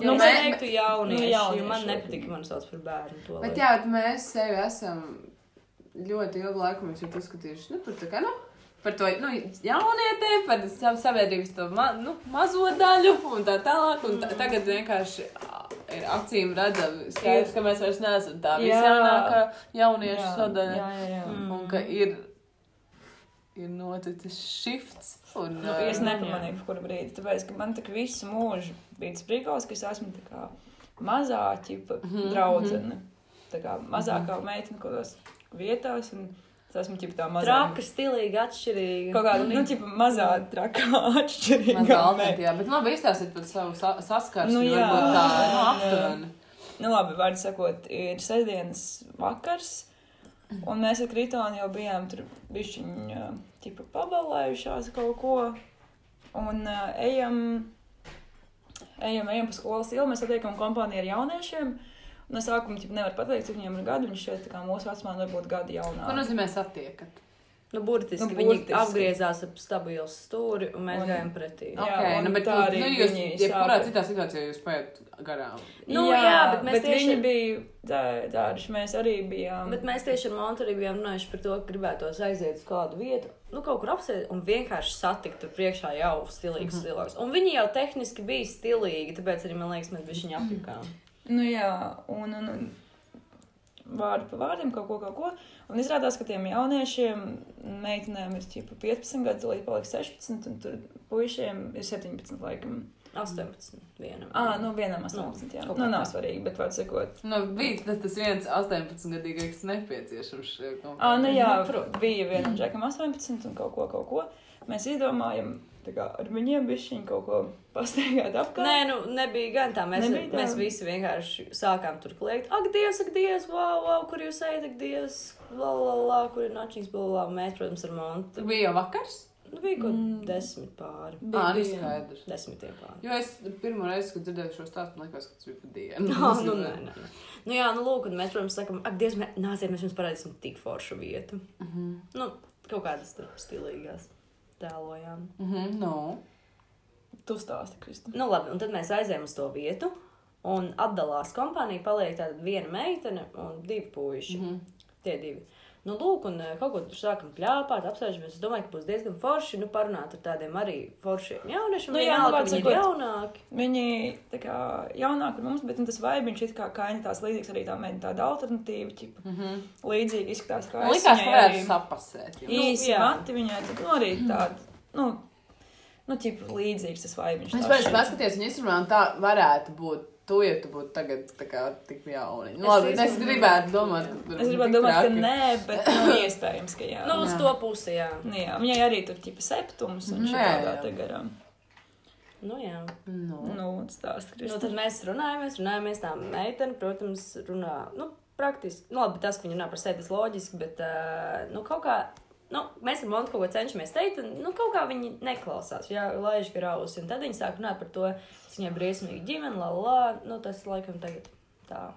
Jā, nu, mēs- teiktu jaunieši, nu, jaunieši, jo man nepatīk, ka man sauc par bērnu. To Bet laiku. jā, bet mēs sevi esam ļoti ilgu laiku mēs jau uzskatījuši, nu, par tā kā, nu, par to, nu, jaunietēm, par savu sabiedrības to ma, nu, mazo daļu un tā tālāk, un tā, tagad vienkārši ir acīm redzami skaidrs, ka mēs vairs neesam tā Jā. visjaunākā jauniešu sadaļa, Jā, jā, jā. Mm. un ka ir, ir noticis shifts, un, Nu, es nepamanīju, kur brīdi. Tāpēc, ka man tā kā visu mūžu bija tas brīvs, ka es esmu tā kā mazā ķipa Mhm, draudzene. Tā kā mazākā meitene kaut kādās vietās. Un es esmu ķipa tā mazā. Traka, stilīga, atšķirīga. Kaut kāda, nu, ķipa mazā trakā *laughs* atšķirīga. Mazā meitene. alternatīvā, bet labi izstāstīt par savu sa saskarsmi, Nu, jā. varbūt tā, nu, Jā. aptuveni. Nu, labi, vārdu sakot, ir sestdienas vakars. Un mēs ar Kritonu jau bijām tur bišķiņā, tipa pabalējušās kaut ko. Un uh, ejam, ejam, ejam pa skolas ielu, mēs satiekam kompāniju ar jauniešiem. Un es sākumā ķip, nevaru pateikt, cik viņiem ir gadi. Viņš šeit kā mūsu vecumā varbūt gadi Ko jaunāk. nozīmē satiekat? Nu, burtiski, Nu, nu, viņi burtiski. apgriezās ap stabilu stūri un mēs Un- gājām pretī. Jā, Ok, un nu, bet tā nu, arī nu, jūs, viņi jebkurā sāka. citā situācijā jūs paiet garām. Nu, jā, bet mēs bet tieši- viņi bija tā- tādi, mēs arī bijām. Bet mēs tieši ar Montu arī bijām runājuši par to, ka gribētos aiziet uz kādu vietu, nu, kaut kur apsēst un vienkārši satikt tur priekšā jau stilīgus Mhm. cilvēkus. Un viņi jau tehniski bija stilīgi, tāpēc arī man liekas, mēs bijām apjukām. Nu jā, un, un, un vārdu pa vārdiem kaut ko, kaut ko. Un izrādās, ka tiem jauniešiem, meitenēm ir ķipa 15 gadi, līdz paliek 16, un tur puišiem ir 17 laikam. 18. vienam. Ā, nu vienam 18, jā. Nu kā nav svarīgi, bet vārdu sakot. Nu, bija tas, tas viens 18-gadīgais nepieciešams šajā kompānijā. Ā, nu jā, bija vienam džekam 18 un kaut ko, kaut ko. Mēs izdomājam, kā ar viņiem bišķiņ kaut ko pastaigāt apkārt. Nē, nu nebija gan tā. Mēs, Nebija tā? mēs visi vienkārši sākām tur kliegt. Ak, Dievs, ak, Dievs, wow, wow, kur jūs ejat, ak, Dievs, la, la, la, kur ir načīs, bla, bla, mēs, protams, ar Montu. Bija jau vakars? Nu, bija kaut Mm. desmit pāri. Ā, nu skaidrs. Desmitiem pāri. Jo es pirmo reizi, kad dzirdēju šo stāstu, man liekas, ka tas bija pa dienu. *laughs* Ah, nu, nē, nē, nē. Nu, jā, nu, lūk, un mēs, protams, sakām, ak, Dievs, mē, nāciet, mēs jums parādīsim tik foršu vietu. Mhm. Nu, kaut kādas tur stilīgās tēlojām. Mhm, nu. Tu stāsti, Krista. Nu, labi, un tad mēs aizējām uz to vietu, un atdalās kompānija, paliek tāda viena meitene un divi puiši. Mhm. Tie divi. Nu, lūk, un eh, kaut ko tur sākam plāpāt, apsēžamies. Es domāju, ka būs diezgan forši, nu, parunāt ar tādiem arī foršiem jauniešiem. Nu, Nu, jā, nu, viņi ir jaunāki. Viņi tā kā jaunāki par mums, bet nu, tas vaibiņš ir kā kaini tās līdzīgs arī tā mēģina tāda alternatīva, ķipa. Mhm. Līdzīgi izskatās kā es. liekas, ka varētu sapasēt. jo- Īsi Nu, jā. mati viņai, tad, nu, arī tāda, nu, nu, ķipa līdzīgs tas vaibiņš. Es pēc paskaties, viņa Instagramā tā varētu būt. Tu, ja tu būtu tagad tā kā tik jauni. Nu, Es labi, es izdomāju. gribētu domāt, ka tur Es gribētu domāt, ka nē, bet nu, *laughs* iespējams, ka jā. Nu, uz Jā. to pusi, jā. Nu, jā, viņai arī tur ķipa septums un Nē, šādā te garām. Nu, jā. Nu. Nu, stāst, Nu, Krista. tad mēs runājamies, runājamies tā meitene, protams, runā, nu, praktiski, nu, labi, tas, ka viņa runā par sevi, tas loģiski, bet, uh, nu, kaut kā, nu, mēs ar Montu kaut ko cenšamies teikt, un, nu, kaut kā viņi neklausās, jā, laiž grausi, un tad viņi sāk runāt par to, ka viņai briesmīgi ģimene, la, la, nu, tas, laikam, tagad tā.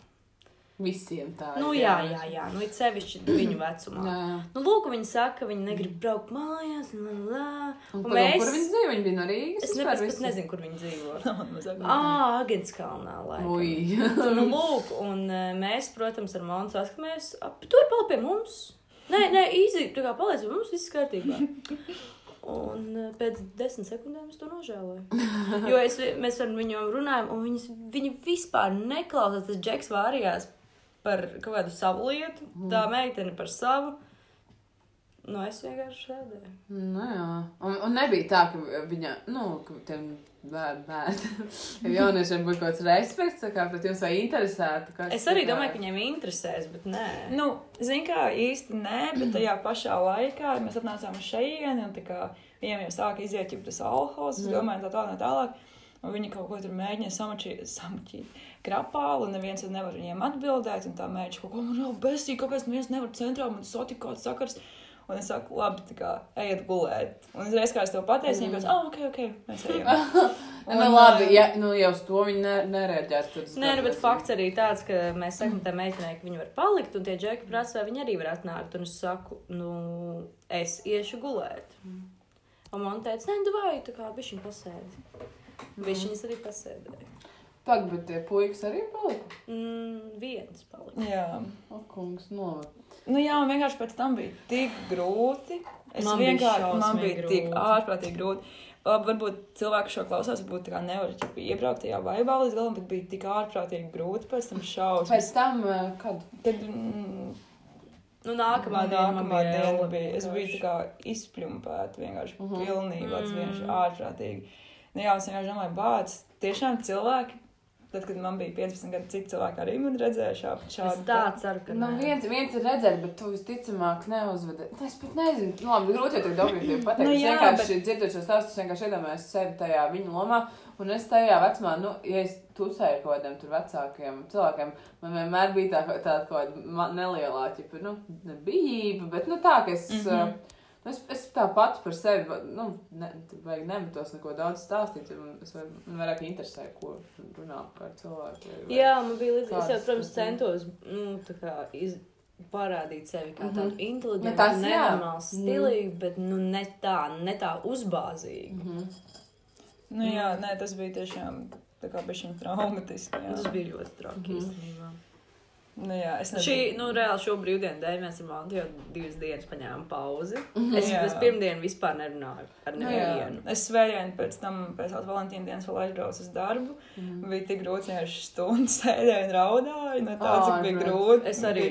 Visiem tā. Nu, ir, jā, jā, jā, nu, it sevišķi viņu vecumā. Jā, jā. Nu, lūk, viņi saka, ka viņi negrib braukt mājās, la, la, Un, un un mēs... Kur viņi dzīvo? Viņi bija no Rīgas. Es nepēc, visi? nezinu, kur viņi dzīvo. *laughs* Ā, Agenskalnā, laikam. Ui. nu, lūk, un eh, mēs, protams, ar Montu saskamies. ap, Tur paliek pie mums. Nē, nē, īsi, tā kā pie mums, viss kārtībā. Un eh, pēc desmit sekundēm es to nožēloju. *laughs* Jo es, mēs ar viņiem runājam, un viņas, viņi vispār neklausās. Tas džeks vārījās par kaut kādu savu lietu, tā meitene par savu. Nu, es vienkārši sēdēju. Nu, jā. Un, un nebija tā, ka viņa, nu, ka tiem bērniem, *laughs* jauniešiem būtu kaut kāds respekts, tā kā pret jums vai interesētu. Es arī tā kā- domāju, ka viņiem interesēs, bet nē. Nu, zin kā, īsti nē, bet tajā pašā laikā mēs atnācām uz šejieni, un tā kā viņiem jau sāka iziet jau tas alkohols, es Mhm. domāju, tā tālāk, tālāk. Un viņi kaut ko tur mēģina samačīt, krapālu, un neviens nevar viņiem atbildēt, un tā mēģina kaut ko, man jau besī, kāpēc neviens nevar centrā, man kāds sakars. Un es saku, labi, tā kā ejiet gulēt. Un uzreiz, kā es to pateicu, viņi teica, ah, ok, ok, mēs ejam. *laughs* Nu, Un, labi, eh, ja, nu, jau uz to viņi ne, nereaģētu. tad es Nē, nu, bet fakts arī tāds, ka mēs sakām, tā meitenei, ka viņa var palikt, un tie džeki prasa, vai viņa arī var atnākt. Un es saku, nu, es iešu gulēt. Un man teica, nē, tu vai, tā kā bišķiņ pasēdi. Mhm. Bišķiņas arī pasēdēja. Pag, bet tie puikas arī palika. Mm, viens palika. Jā. O, kungs, novad. Nu jā, un vienkārši pēc tam bija tik grūti. Es Man bija vienkārši, man šausmīgi bija tik grūti. ārprātīgi grūti. Uh, Varbūt cilvēki šo klausās, varbūt tā kā nevar iebraukt tajā vaibā līdz galam, bet bija tik ārprātīgi grūti pēc tam šausmas. Pēc tam, eh, kad? Tad mm, Nu, nākamā diena man nākamā bija diena bija. Es biju tā kā izpļumpēta vienkārši Mhm. pilnīgi, tas Mm. vienkārši ārprātīgi. Nu jā, es vienkārši domāju, bāc, tiešām cilvēki, tad, kad man bija 15 gadi, citi cilvēki arī man redzēja šā- Es šādu. tā ceru, ka Nu, nē. viens, viens ir redzēt, bet tu visticamāk neuzvedi. Nu, Es pat nezinu, nu, labi, grūti jau tik objektīvi *clears throat* pateikt. Nu, es jā, vienkārši bet- dzirdot šo stāstu, es vienkārši iedomājos sevi tajā viņa lomā. Un es tajā vecumā, nu, ja es tusēju ar kaut kādiem tur vecākiem cilvēkiem, man vienmēr bija tā, tā kaut kāda nelielā, ķipa, nu, ne bijība, bet, nu, tā, ka es, mm. -hmm. Nu, Es, es tā pati par sevi, nu, ne, vajag nemetos neko daudz stāstīt. Man, es, vai- man vairāk interesē, ko runā par cilvēku. vai- Jā, man bija līdzīgs. Es jau, protams, centos nu, tā kā iz, parādīt sevi kā tādu inteliģentu, Nu, jā. nenormālu, Mhm. stilīgu, bet nu, ne tā, ne tā uzbāzīgu. Mhm. Nu jā, nē, tas bija tiešām tā kā bišķiņ traumatiski. jā. Tas bija ļoti traki Mhm. īstenībā. Nu jā, es Šī, nu, reāli šo brīvdienu dēļ mēs ar Mantu jau divas dienas paņēmām pauzi. Mhm. Es, Jā. es pirmdienu vispār nerunāju ar Nu, nevienu. Jā, es svētdienu pēc tam, pēc tās Valentīna dienas, vēl aizbraucu uz darbu. Mhm. Bija tik grūti, ka vienkārši stundu *laughs* sēdēju un raudāju. No tā, cik Ā, bija grūti. Es arī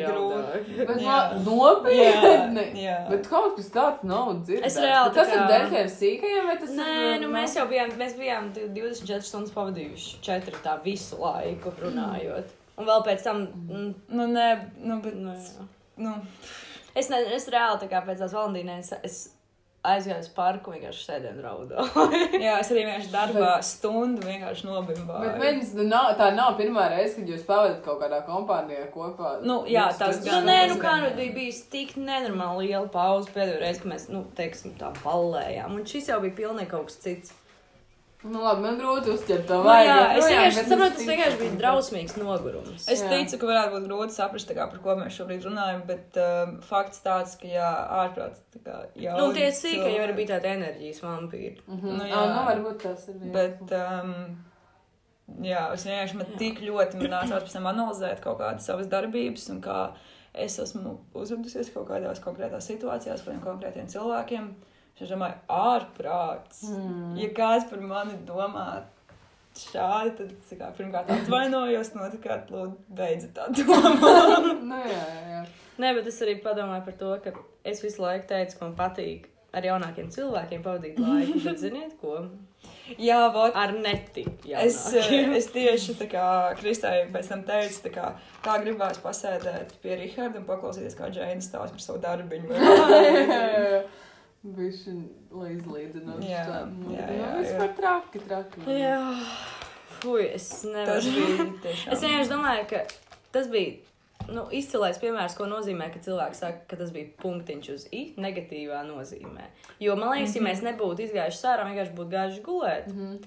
Jā, nopietni! Bet kaut kas tāds nav dzirdēts. Es reāli tas tā ir dēļ tiem sīkajiem, vai tas Nē, ir? nu, mēs jau bijām, mēs bijām 24 stundas pavadījuši četratā visu laiku runājot. Un vēl pēc tam, mm, Nu, nē, nu, bet. nu, jā. Nu, es, ne, es reāli tā kā pēc tās Valentīnas, es aizgāju uz parku vienkārši sēdēju un raudāju. jā, es arī vienkārši darbā stundu vienkārši Bet nobimbāju. mēģinājums, nu, nav, tā nav pirmā reize, kad jūs pavadat kaut kādā kompānijā kopā. Nu, jā, tas jūs- Nu, gan. nē, nu kā gan, nu bija bijis tik nenormāli liela pauze pēdējo reizi, kad mēs, nu, teiksim, tā ballējām. Un šis jau bija pilnīgi kaut kas cits. Nu, labi, man grūti uzķert to Nu, vajag. jā, es vienkārši saprotu, tas vienkārši bija drausmīgs nogurums. Es Jā. ticu, ka varētu būt grūti saprast, kā, par ko mēs šobrīd runājam, bet um, fakts tāds, ka jā, ārprāts tā kā jau. Nu, tie sīkā jau ir bija tāda enerģijas vampīra. Mhm. Nu, Nu, jā. jā, nu, varbūt tas ir. jā. Bet, um, jā, es vienkārši man tik ļoti nācās pēc tam analizēt kaut kādas savas darbības un kā es esmu uzvedusies kaut kādās konkrētās situācijās, kādiem konkrētiem cilvēkiem. Es domāju, ārprāts. Mm. Ja kāds par mani domā šādi, tad es tā kā, pirmkārt atvainojos, un otrkārt, lūdzu, beidziet tā domāt. *laughs* Nu, jā, jā, jā. Nē, bet es arī padomāju par to, ka es visu laiku teicu, ka man patīk ar jaunākiem cilvēkiem pavadīt laiku. Bet *laughs* ziniet, ko? jā, vot. Ar neti. Es, eh, es tieši tā kā Kristai pēc tam teicu, tā kā, kā gribās pasēdēt pie Riharda un paklausīties, kā Džēna stāsta par savu darbiņu. *laughs* Bišķi līdzlīdzinoši. Jā, Nu, jā, nu, jā, Vispār jā. traki, traki. Jā, fui, es nevaru. bija. Es vienkārši domāju, ka tas bija nu, izcilais piemērs, ko nozīmē, ka cilvēks saka, ka tas bija punktiņš uz i negatīvā nozīmē. Jo man liekas, ja mēs nebūtu izgājuši sārā, vienkārši būtu gājuši gulēt, Mhm.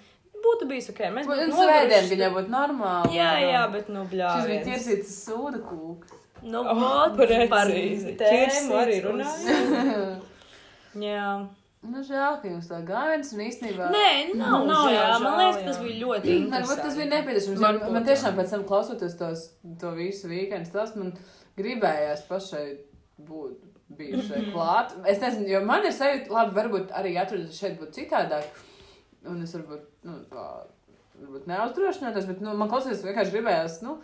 būtu bijis ok. Mēs būtu svētdien, noguruši. kad jau būtu normāli. Jā, jā, bet nu Šis bija ķirsīts sūda kūks. Nu, Oh, vot, par precīzi. tēmu arī runājam. *laughs* Jā. Nu, žēl, ka jums tā gājiens un īstenībā. Nē, nav, Nu, nav jā. jau Man liekas, jā. tas bija ļoti Varbūt tas bija nepieciešams. Man, man jā. tiešām pēc tam klausoties tos, to visu weekendu, tas man gribējās pašai būt bijušai klāt. Es nezinu, jo man ir sajūta, labi, varbūt arī atrodas šeit būtu citādāk. Un es varbūt, nu, tā, varbūt neuzdrošinātos, bet, nu, man klausoties vienkārši gribējās, nu,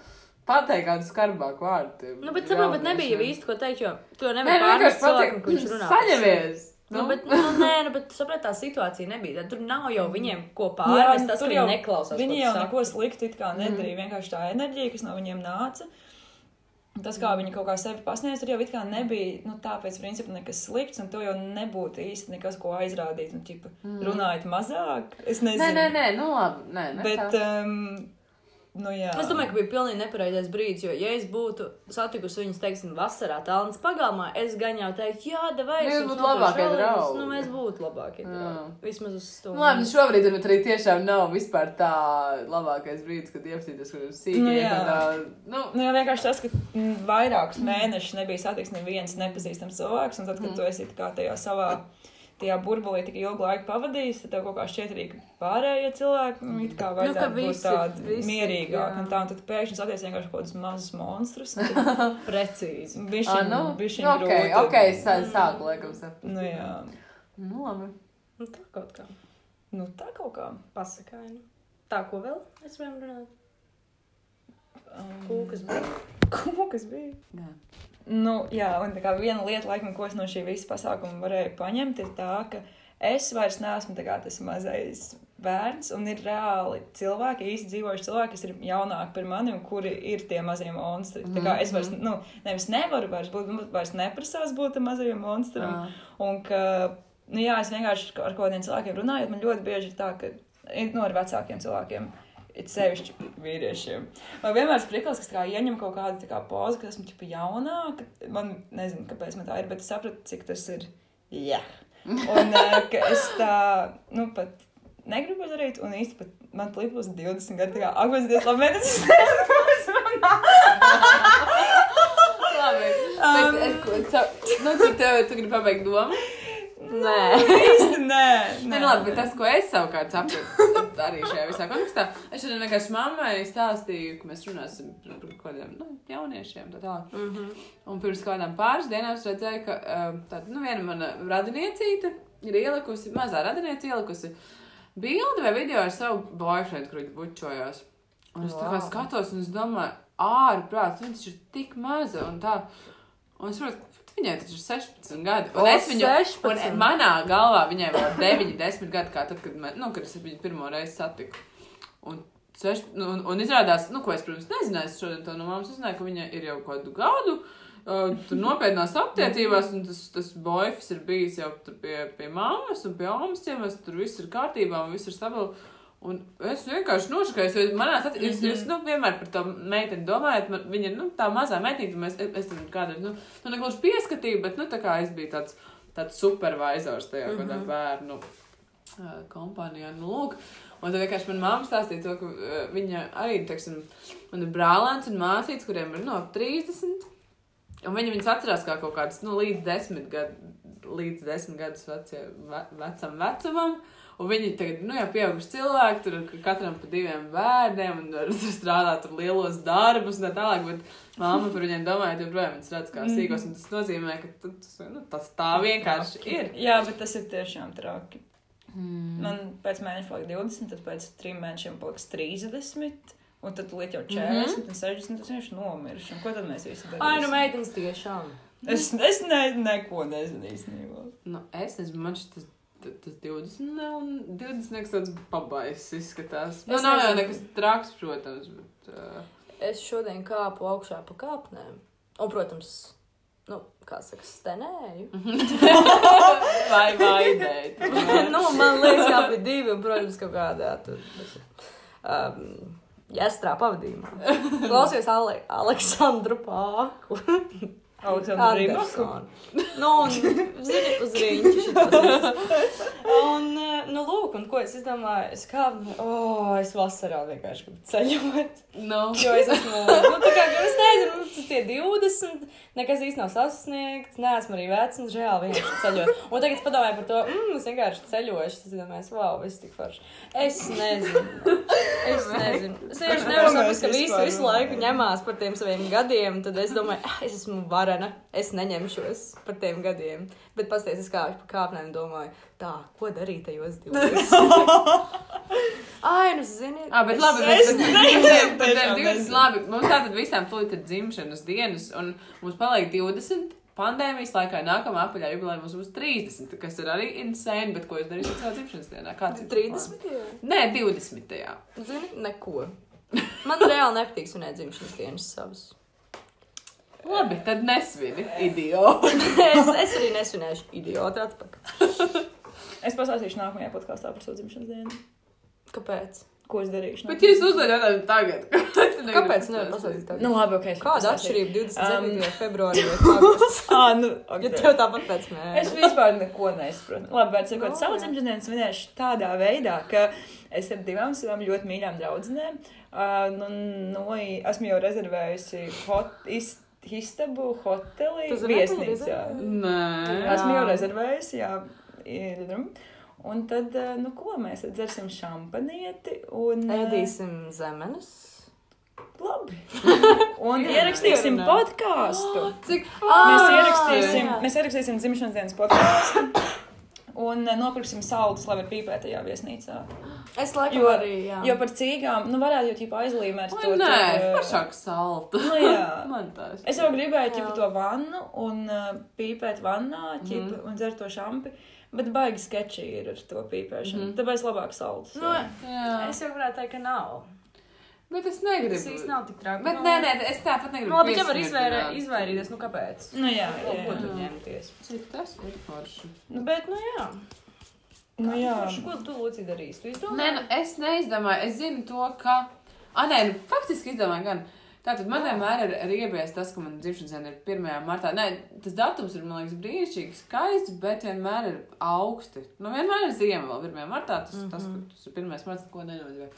pateikt kādu skarbāku vārdu. Nu, bet saprotu, bet nebija īsti, ko teikt, jo tu jau nevari cilvēkam, ka viņš pateikt, runā. saņemies! Nu, bet, nu, nē, nu, bet sapratu, tā situācija nebija. Tur nav jau viņiem ko pārmest. Tas, tur jau neklausās. Viņi jau neko sliktu kā nedarīja. Vienkārši tā enerģija, kas no viņiem nāca. Tas, kā viņi kaut kā sevi pasniedz, tur jau it kā nebija, nu, tāpēc, principā, nekas slikts, un to jau nebūtu īsti nekas, ko aizrādīt, un, tipa, runājot mazāk. Es nezinu. Nē, nē, nē, nu, labi, nē, nē. Bet, tā. um, nu, jā. Es domāju, ka bija pilnīgi nepareizais brīdis, jo, ja es būtu satikusi viņus, teiksim, vasarā Tallinas pagalmā, es gan jau teiktu, jā, devai, Mēs būtu labākie draugi. Nu, mēs būtu labākie draugi. Vismaz uz Nu, stundu. labi, nu šobrīd varbūt arī tiešām nav vispār tā labākais brīdis, kad iepazīties ar sīkiem. Nu, jā. un tā, nu, Nu, jā, vienkārši tas, ka mm, vairākus mēnešus nebija satiks neviens nepazīstams cilvēks, un tad, kad tu esi kā tajā savā tajā burbulī tik ilgu laiku pavadījis, tad tev kaut kā šķiet arī, pārējie cilvēki, nu, it kā vajadzētu nu, būt tādi mierīgāki. Un tā, un tad pēkšņi satiec vienkārši kaut kādus mazus monstrus. *laughs* Precīzi. Bišķiņ, nu, bišķiņ ok, grūti. ok, sā, sāku laikam saprast. Nu, jā. Nu, labi. Nu, tā kaut kā. Nu, tā kaut kā. Pasakaini. Tā, ko vēl mēs varam runāt? Um, Kūkas bija. *laughs* Kūkas bija. Jā. Nu, jā, un tā kā viena lieta, laikam, ko es no šī visa pasākuma varēju paņemt, ir tā, ka es vairs neesmu tas mazais bērns, un ir reāli cilvēki, īsti dzīvojuši cilvēki, kas ir jaunāki par mani, un kuri ir tie mazie monstri. Tā kā es vairs, nu, nevis nevaru vairs būt, bet vairs neprasās būt tam mazajam monstram. Jā. Un ka, nu jā, es vienkārši ar kaut kādiem cilvēkiem runāju, man ļoti bieži ir tā, ka, nu, ar vecākiem cilvēkiem. It sevišķi vīriešiem. Man vienmēr ir priekals, ka es ieņem kaut kādu kā pozu, ka esmu tipa jaunāka. Man nezinu, kāpēc man tā ir, bet es sapratu, cik tas ir. Jā. Un eh, ka es tā, nu, pat negribu darīt, un īsti pat man plīpus 20 gadi. Tā kā, ak, mēs diezgan labi *laughs* mēģinām, ko es runāju. Labi. Um, Bet, es, ko, nu, tu, tev, tu gribi pabeigt domu? Nē. Īsti nē. *laughs* Nē, nu labi, bet tas, ko es savukārt sapratu arī šajā visā kontekstā, es šodien vienkārši mammai stāstīju, ka mēs runāsim par kaut kādiem nu, jauniešiem. Tā tālāk. Mm -hmm. Un pirms kādām pāris dienām es redzēju, ka uh, tāda, nu, viena mana radiniecīte ir ielikusi, mazā radiniece ielikusi bildi vai video ar savu boyfriendu, kur viņi bučojās. Un es tā kā Wow. skatos, un es domāju, ārprāts, viņš ir tik maza un tā. Un es saprotu, ka viņai taču ir 16 gadi. Un O, es viņu, 16. un manā galvā viņai vēl 9, 10 gadi, kā tad, kad, man, nu, kad es viņu pirmo reizi satiku. Un, seš, nu, un, un izrādās, nu, ko es, protams, nezināju, es šodien to no mammas uzzināju, ka viņa ir jau kādu gadu. Uh, tur nopietnās attiecībās, un tas, tas boifs ir bijis jau pie, pie mammas un pie omas ciemos, tur viss ir kārtībā un viss ir stabili. Un es vienkārši nošakājos, jo manā skatījumā, jūs, jūs nu, vienmēr par to meiteni domājat, man, viņa ir nu, tā mazā meitene, un es, es tam kādreiz, nu, nu negluži pieskatīju, bet, nu, tā kā es biju tāds, tāds supervisors tajā mm -hmm. kādā bērnu uh, kompānijā, nu, lūk. Un tad vienkārši manā mamā stāstīja to, ka uh, viņa arī, teiksim, man ir brālēns un māsīts, kuriem ir no 30. Un viņi viņus atcerās kā kaut kādas, nu, līdz desmit, gadu, līdz desmit gadus vecie, ve, vecam vecumam. Un viņi tagad, nu, jau pieauguši cilvēki, tur ir katram pa diviem bērniem, un var strādāt tur lielos darbus, un tā tālāk. Bet mamma par viņiem domājot, joprojām viņas redz kā sīkos, un tas nozīmē, ka tu- tas, nu, tas tā vienkārši ir. Jā, bet tas ir tiešām traki. Mm. Man pēc mēneša paliek 20, tad pēc trim mēnešiem paliks 30. Un tad līdz jau 40 Mhm. mm -hmm. un 60. Tas vienkārši nomirst. Un ko tad mēs visi darām? Ai, nu, meitenes tiešām. Es, es ne, neko nezinu īstenībā. Nu, es nezinu, man šis tas, tas 20 nav, un 20 liekas tāds pabais izskatās. Nu, nav jau nekas traks, protams, bet. Uh, Es šodien kāpu augšā pa kāpnēm. Un, protams, nu, kā saka, stenēju. *laughs* vai vaidēt. nu, man liekas, ka bija divi, un, protams, kaut kādā tur. Um, Jāstrā pavadījumā. *laughs* Klausies Ale Aleksandru Pāku. Aleksandra Rībaku. Andersonu. Nu, un zini, uz rīņķi šitas. Un, nu, lūk, un ko es izdomāju? Es kā, oh, es vasarā vienkārši gribu ceļot. no. Jo es esmu, nu, tā kā, es nezinu, nu, tas tie 20, nekas īsti nav sasniegts, neesmu arī vecs, un reāli vienkārši ceļot. Un tagad es padomāju par to, mm, es vienkārši ceļošu, es domāju, wow, viss tik forši. Es nezinu. Es nezinu. Es vienkārši nevaru saprast, ka visi visu laiku ņemās par tiem saviem gadiem, tad es domāju, es esmu varena, es neņemšos par tiem gadiem. Bet pasties, es kāpju pa kāpnēm un domāju, tā, ko darīt tajos 20? *laughs* Ai, nu, zini. Ah, bet es- labi, bet es tad- nezinu, tad- tad tiešām 20, nezinu. labi, mums tātad visām tūlīt ir dzimšanas dienas, un mums paliek 20. Pandēmijas laikā nākamā apaļā jubileja mums būs 30, kas ir arī insane, bet ko jūs darīsiet savā dzimšanas dienā? Kāds ir 30. plāns? Nē, 20. Zini, neko. Man reāli nepatīk svinēt dzimšanas dienas savas. Labi, tad nesvini, idioti. *laughs* es, es arī nesvinēšu idiotu atpakaļ. *laughs* Es pasāstīšu nākamajā podkāstā par savu dzimšanas dienu. Kāpēc? Ko es darīšu? Bet jūs uzdodat jautājumu tagad. *laughs* Kāpēc nevar pasakīt tagad? Nu, labi, ok. es Kāda pastāstīšu. atšķirība 27. Um, februārī? vai augustā? Ah, nu, Ja ok. tev tāpat pēc Es mēneša. vispār neko nesaprotu. Labi, bet sakot, Nu, savu jā. dzimšanas dienu svinēšu tādā veidā, ka es ar divām savām ļoti mīļām draudzenēm, uh, nu, nu, esmu jau rezervējusi hot, is, istabu viņi viesnīcā. Nē. Esmu jau rezervējusi, jā. Un tad, nu ko, mēs dzersim šampanieti un ēdīsim zemenes. Labi. *laughs* Un ierakstīsim podkāstu. Cik Mēs ierakstīsim, mēs ierakstīsim dzimšanas dienas podkāstu. Un nopirksim saldus, lai var pīpēt tajā viesnīcā. Es laikam Jo, arī, jā. jo par cīgām, nu varētu jau ķipa aizlīmēt Oi, to. nē, tur, pašāk salta. *laughs* Nu jā. *laughs* Man tā Es jau gribēju ķipa to vannu un uh, pīpēt vannā, Mhm. mm. un dzert to šampi. Bet baigi sketči ir ar to pīpēšanu. Mm. Tāpēc labāk saldus. Nu, Jā. es jau varētu teikt, ka nav. Bet es negribu. Tas īsti nav tik traki. Bet nē, nē, es tāpat negribu. Nu, labi, ja var izvairē, izvairīties, nu kāpēc? Nu jā, Ko, jā. ko tu ņemties? Cik tas ir forši? Nu, bet, Nu jā. nu jā. Forši, Ko tu lūdzi darīsi? Tu Nē, izdomāji? nu, es neizdomāju. Es zinu to, ka. Ah, nē, nu, faktiski izdomāju gan. Tātad man vienmēr ir, ir iebies tas, ka man dzimšanas diena ir 1. martā. Nē, tas datums ir, man liekas, brīnišķīgi, skaists, bet vienmēr ir augsti. Nu, vienmēr ir ziema vēl 1. martā. Tas, mm -hmm. tas, ka tas ir 1. marts, ko nenozīmē.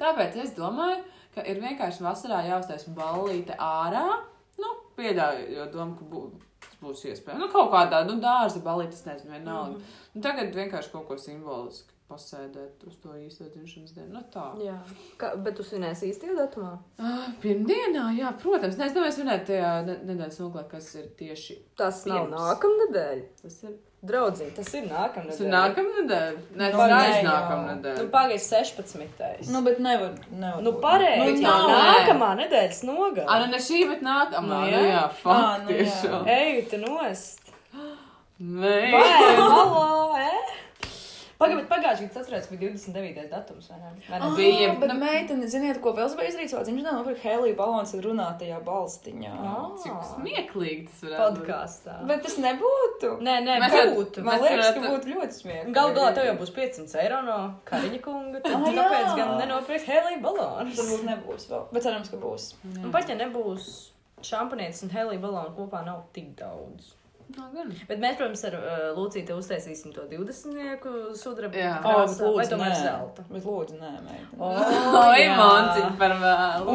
Tāpēc es domāju, ka ir vienkārši vasarā jāuztais ballīte ārā. Nu, pieļaujot domu, ka bū, tas būs iespējams. Nu, kaut kādā, nu, dārza ballīte, es nezinu, vienalga. Mm -hmm. nu, tagad vienkārši kaut ko simboliski pasēdēt uz to īsto dzimšanas dienu. Nu, tā. Jā. Ka, bet tu svinēsi īstajā datumā? Ah, Pirmdienā, jā, protams. Nē, es domāju, svinēt tajā ne- nedēļas nogalē, kas ir tieši. Tas nav Pirms. nākamnedēļ. Tas ir, Draudzīgi, tas ir nākamnedēļ. tas ir nākamnedēļ. Nē, Nu, tas ir nē, aiznākamnedēļ. Nu, pagaidi 16. Nu, bet nevar. nevar Nu, pareizi. Nu, Nu, nav. nākamā nedēļas nogale. Ah, nu ne šī, bet nākamā. Nu, Nu, jā. fakt, nu, jā. tiešām. Ej, tu nost. *gasps* Nē, Vai, *laughs* halo? Pagaid, bet pagājušajā gadā atceros, ka bija 29. datums, vai ne? Vai ne? Ah, bija- bet nu- meitene, ziniet, ko vēl es biju izdarījis? Savā dzimšanā nopirkt Helija balons un runāt tajā balstiņā. Ah. cik smieklīgi tas varētu būt. Podkāstā. Bet tas nebūtu. Nē, nē, Mēs būtu. Man mēs liekas, ka varētu- būtu ļoti smieklīgi. Galu galā tev jau būs 500 eiro no Kariņa kunga. Tad Ah, jā. kāpēc gan nenopirkt Helija balonus? Varbūt nebūs vēl. Bet cerams, ka būs. Un pat ja nebūs šampanietis un Helija balonu kopā nav tik daudz. Nu, gan. Bet mēs, protams, ar uh, Lūcīti uztaisīsim to 20 sudraba Jā. krāsā, vai tomēr zelta. Bet lūdzu, nē, meitene. Oi, jā. mācīt par vēlu.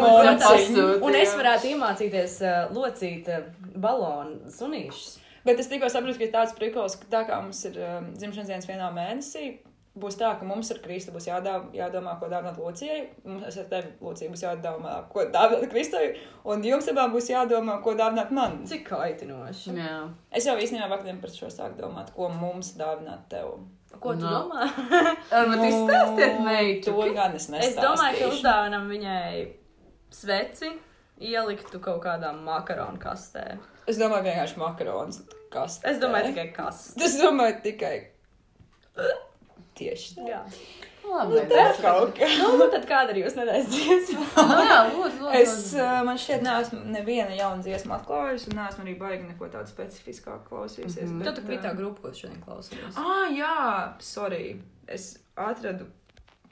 Un, Es varētu iemācīties uh, locīt uh, balonu sunīšus. Bet es tikko sapratu, ka ir tāds prikals, ka tā kā mums ir um, dzimšanas dienas vienā mēnesī, būs tā, ka mums ar Kristu būs jādā, jādomā, ko dāvināt Lūcijai. Mums ar tevi, Lūcija, būs jādomā, ko dāvināt Kristai. Un jums abām būs jādomā, ko dāvināt man. Cik kaitinoši. Jā. Es jau īstenībā vakarā par šo sāku domāt, ko mums dāvināt tev. Ko tu No. domā? *laughs* Varbūt izstāstiet, Nu, meitu. To gan es nestāstīšu. Es domāju, ka uzdāvinam viņai sveci, ieliktu kaut kādā makaronu kastē. Es domāju, vienkārši makaronus. Kas? Es domāju, tikai kas. Es domāju, tikai. Tieši tā. Jā. Labi, Tā kaut kā. Nu, tad kāda ir jūsu nedēļas dziesma? Nu, *laughs* jā, lūdzu, lūdzu. Es, uh, man šķiet, neesmu neviena jauna dziesma atklājusi, un neesmu arī baigi neko tādu specifiskāku klausījusies. Mhm. bet, Tu tā bija tā uh, grupa, ko šodien klausījos. Ah, jā, sorry. Es atradu,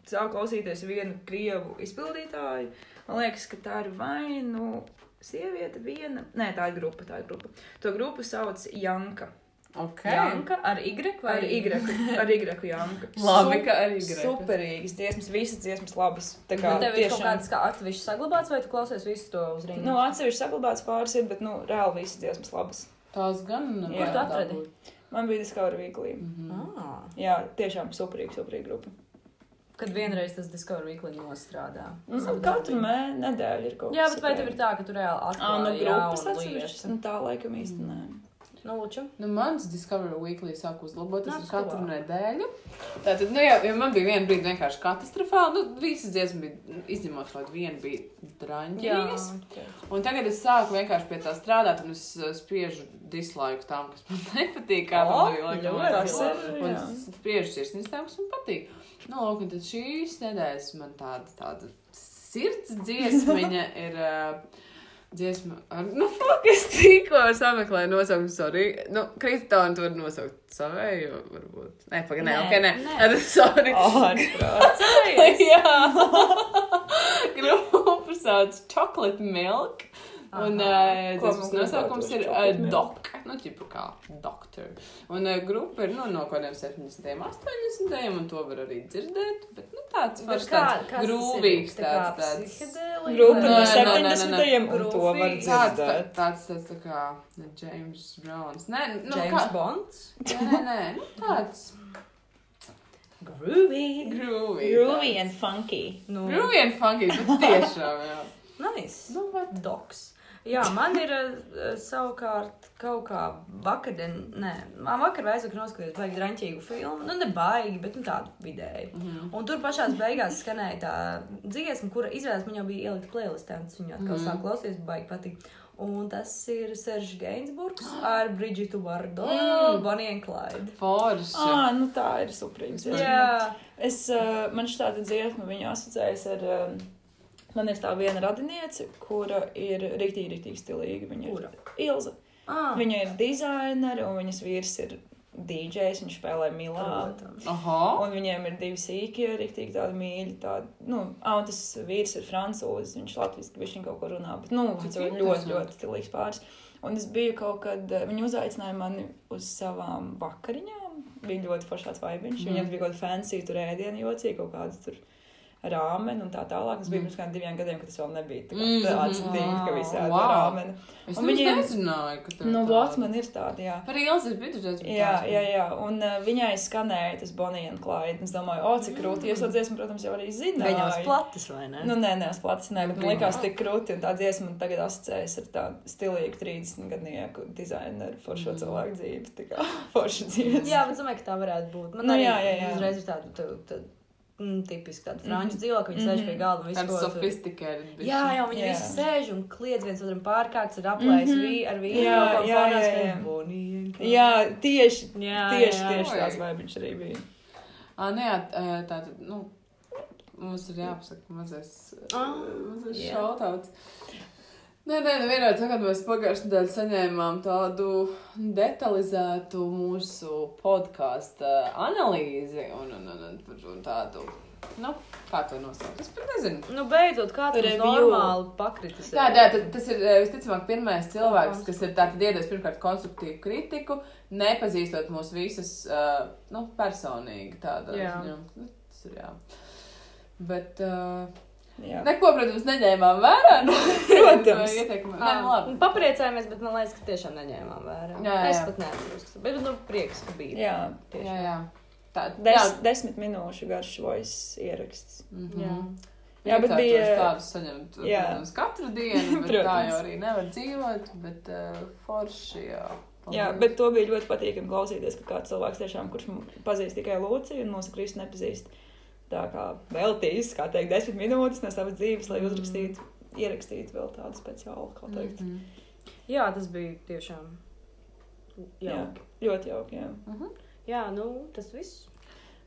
sāku klausīties vienu krievu izpildītāju. Man liekas, ka tā ir vai nu sieviete viena. Nē, tā ir grupa, tā ir grupa. To grupu sauc Janka. Ok. Janka ar Y vai Ar Y, ar Y Janka. *laughs* Labi, ka arī Y. Superīgas dziesmas, visas dziesmas labas. Tā kā Bet tev ir kaut tiešām. kāds kā atsevišķi saglabāts, vai tu klausies visu to uz rīta? Nu, atsevišķi saglabāts pāris ir, bet, nu, reāli visas dziesmas labas. Tās gan. Kur varētu tu atradi? Man bija Discovery Weekly. Mhm. ah, Jā, tiešām superīga, superīga grupa. kad vienreiz tas Discovery Weekly nostrādā. Nu, katru mē, nedēļu ir kaut kas. Jā, bet vai tev ir tā, ka tu reāli atklāji nu, grupas lietu? nu, tā laikam īsti nē. Nu, lūču. Nu, mans Discovery Weekly sāk uzlaboties ar katru tuvāk. nedēļu. Tātad, nu, jā, jo man bija viena brīdi vienkārši katastrofāli. Nu, visas dziesmas bija, izņemot kaut vienu, bija ok. Un tagad es sāku vienkārši pie tā strādāt, un es uh, spiežu dislaiku tām, kas man *laughs* nepatīk. Kā O, tam bija laikam, ļoti tas labi. Un Jā. spiežu sirsnīs tām, kas man patīk. Nu, lūk, un tad šīs nedēļas man tāda, tāda sirds dziesmiņa *laughs* ir. Uh, Dziesma, ar, nu, fuck, es tikko sameklēju nosaukumu, sorry. Nu, Kristāna, tu vari nosaukt savēju, varbūt. Nē, pagaidi, nē, ok, nē. Tad, sorry. *laughs* Ārprāts. Jā, *laughs* grupa sauc Chocolate Milk. Un. Ko dziesmas man nosaukums ir uh, milk? Doc, nu, tipu kā doktor. Un uh, grupa ir nu, no kaut kādiem 70. un 80. un to var arī dzirdēt, bet nu, tāds foršs, kā- tāds tas grūvīgs, Tā kā tāds, tāds. Grupa no Nē, nē, nē, nē, nē. 70. un to var Groovy. Tāds, tā, dzirdēt. tāds, tāds tā kā James Browns. Nē, nu, James kā, Bonds. nē, nē, nē, nu, tāds Groovy. groovy. Groovy and funky. Nu, Groovy and funky, bet tiešām, jā. nice. Nu, bet. Doks. Jā, man ir uh, savukārt kaut kā vakardien, nē, man vakar vai aizvakar noskatījos baigi draņķīgu filmu. Nu, ne baigi, bet nu tādu vidēju. Mhm. Un tur pašā beigās skanēja tā dziesma, kura izrādās man jau bija ielikt playlistā, un tas viņu atkal Mhm. sāk klausīties, baigi patīk. Un tas ir Seržs Gainsburgs *gasps* ar Bridžitu Vardo, Mm. Bonnie and Clyde. Forši. Ah, nu tā ir suprīms. Jā, Es, uh, man šāda dziesma, viņa asociējas ar, um, man ir tā viena radiniece, kura ir riktīgi, riktīgi stilīga. Viņa Kura? ir Ilza. ah, Viņa ir dizainere, un viņas vīrs ir DJs, viņš spēlē Milā. protams. Aha. Un viņiem ir divi sīkie, rīktīgi tādi mīļi. Tādi, nu, ah, un tas vīrs ir francūzis, viņš latviešu viņš kaut ko runā, bet, nu, viņš ir ļoti, interesanti. ļoti stilīgs pāris. Un es biju kaut kad, viņi uzaicināja mani uz savām vakariņām. Bija ļoti foršāds vaibiņš. Mm. Viņam bija kaut kāda fancy tur ēdienu jocīga, kaut kāda tur rāmeni un tā tālāk. Tas bija Mhm. pirms kādiem diviem gadiem, kad tas vēl nebija tā kā tāds tīk, ka visi ēda Wow. rāmeni. Es Un viņiem- nezināju, ka tev Nu, tāda- vot man ir tāda, jā. Par Ilzi ir bijušas Jā, jā, jā. Un uh, viņai skanēja tas Bonija un Clyde. Es domāju, o, cik krūti. Es to dziesmu, protams, jau arī zināju. Viņam uz plates, vai ne? Nu, nē, nē, uz plats nē, bet man likās tik krūti. Un tā dziesma man tagad asociējas ar tādu stilīgu 30 gadnieku dizaineru foršo Mm. cilvēku dzīves. Tā kā *laughs* forša dzīves. Jā, bet domāju, ka tā varētu būt. Man Nu, arī jā, jā, jā. uzreiz ir tāda, tā, tā, mm, tipiski tāda franču Mhm. dzīvokļa, ka viņi sēž Mhm. pie galda un visu Tāda ko tur- sofisticēta. Jā, jā, viņi Jā. visi sēž un kliedz viens otram pārkārtas ar aplēs Mhm. vī, ar vīnu. Jā, jā, jā, jā. Clyde. Jā, tieši, jā, tieši, jā. tieši Oi. tāds vaibiņš arī bija. Ah, nē, jā, tā tad, nu, mums ir jāpasaka mazais, Ah, mazais jā. šautauts. Nē, nē, nu vienā sakot, mēs pagājušajā nedēļā saņēmām tādu detalizētu mūsu podkāstu analīzi un, un, un, un, un, tādu, nu, kā to nosaukt. Es pat nezinu. Nu, beidzot, kāds ir Review. normāli pakritis. Jā, jā tas ir eh, visticamāk pirmais cilvēks, kas ir tātad iedevis pirmkārt konstruktīvu kritiku, nepazīstot mūs visas, uh, nu, personīgi tādā Jā. ziņā. Nu, Tas ir jā. Bet, uh, Jā. neko, protams, neņēmām vērā. *laughs* Nu, Protams. Nē, nu, labi. Papriecājamies, bet man liekas, ka tiešām neņēmām vērā. Jā, jā. Es pat neatceros. Bet, nu, prieks, ka bija. Jā. Jā, jā. Tā, Des, desmit minūšu garš voice ieraksts. Mhm. Jā. Jā, bet bija- Tādus saņemt, Jā. protams, katru dienu, *laughs* bet tā Protams. jau arī nevar dzīvot, bet uh, forši, jā. Jā, Paldies. bet to bija ļoti patīkami klausīties, ka kāds cilvēks tiešām, kurš pazīst tikai Lūciju un mūsu Kristu nepazīst, tā kā veltīs, kā teikt, desmit minūtes no savas dzīves, lai uzrakstītu, ierakstītu vēl tādu speciālu, kā teikt. Mhm. jā, tas bija tiešām. Jā, Jā, ļoti jauki, jā. Mhm. jā nu, tas viss.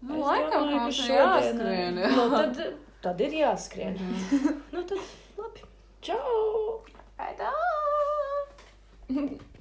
Nu, Es laikam, domāju, ka šodien, jāskrien. jā. Nu, tad, tad ir jāskrien. Mhm. *laughs* Nu, tad labi. Čau! Aidā! *laughs*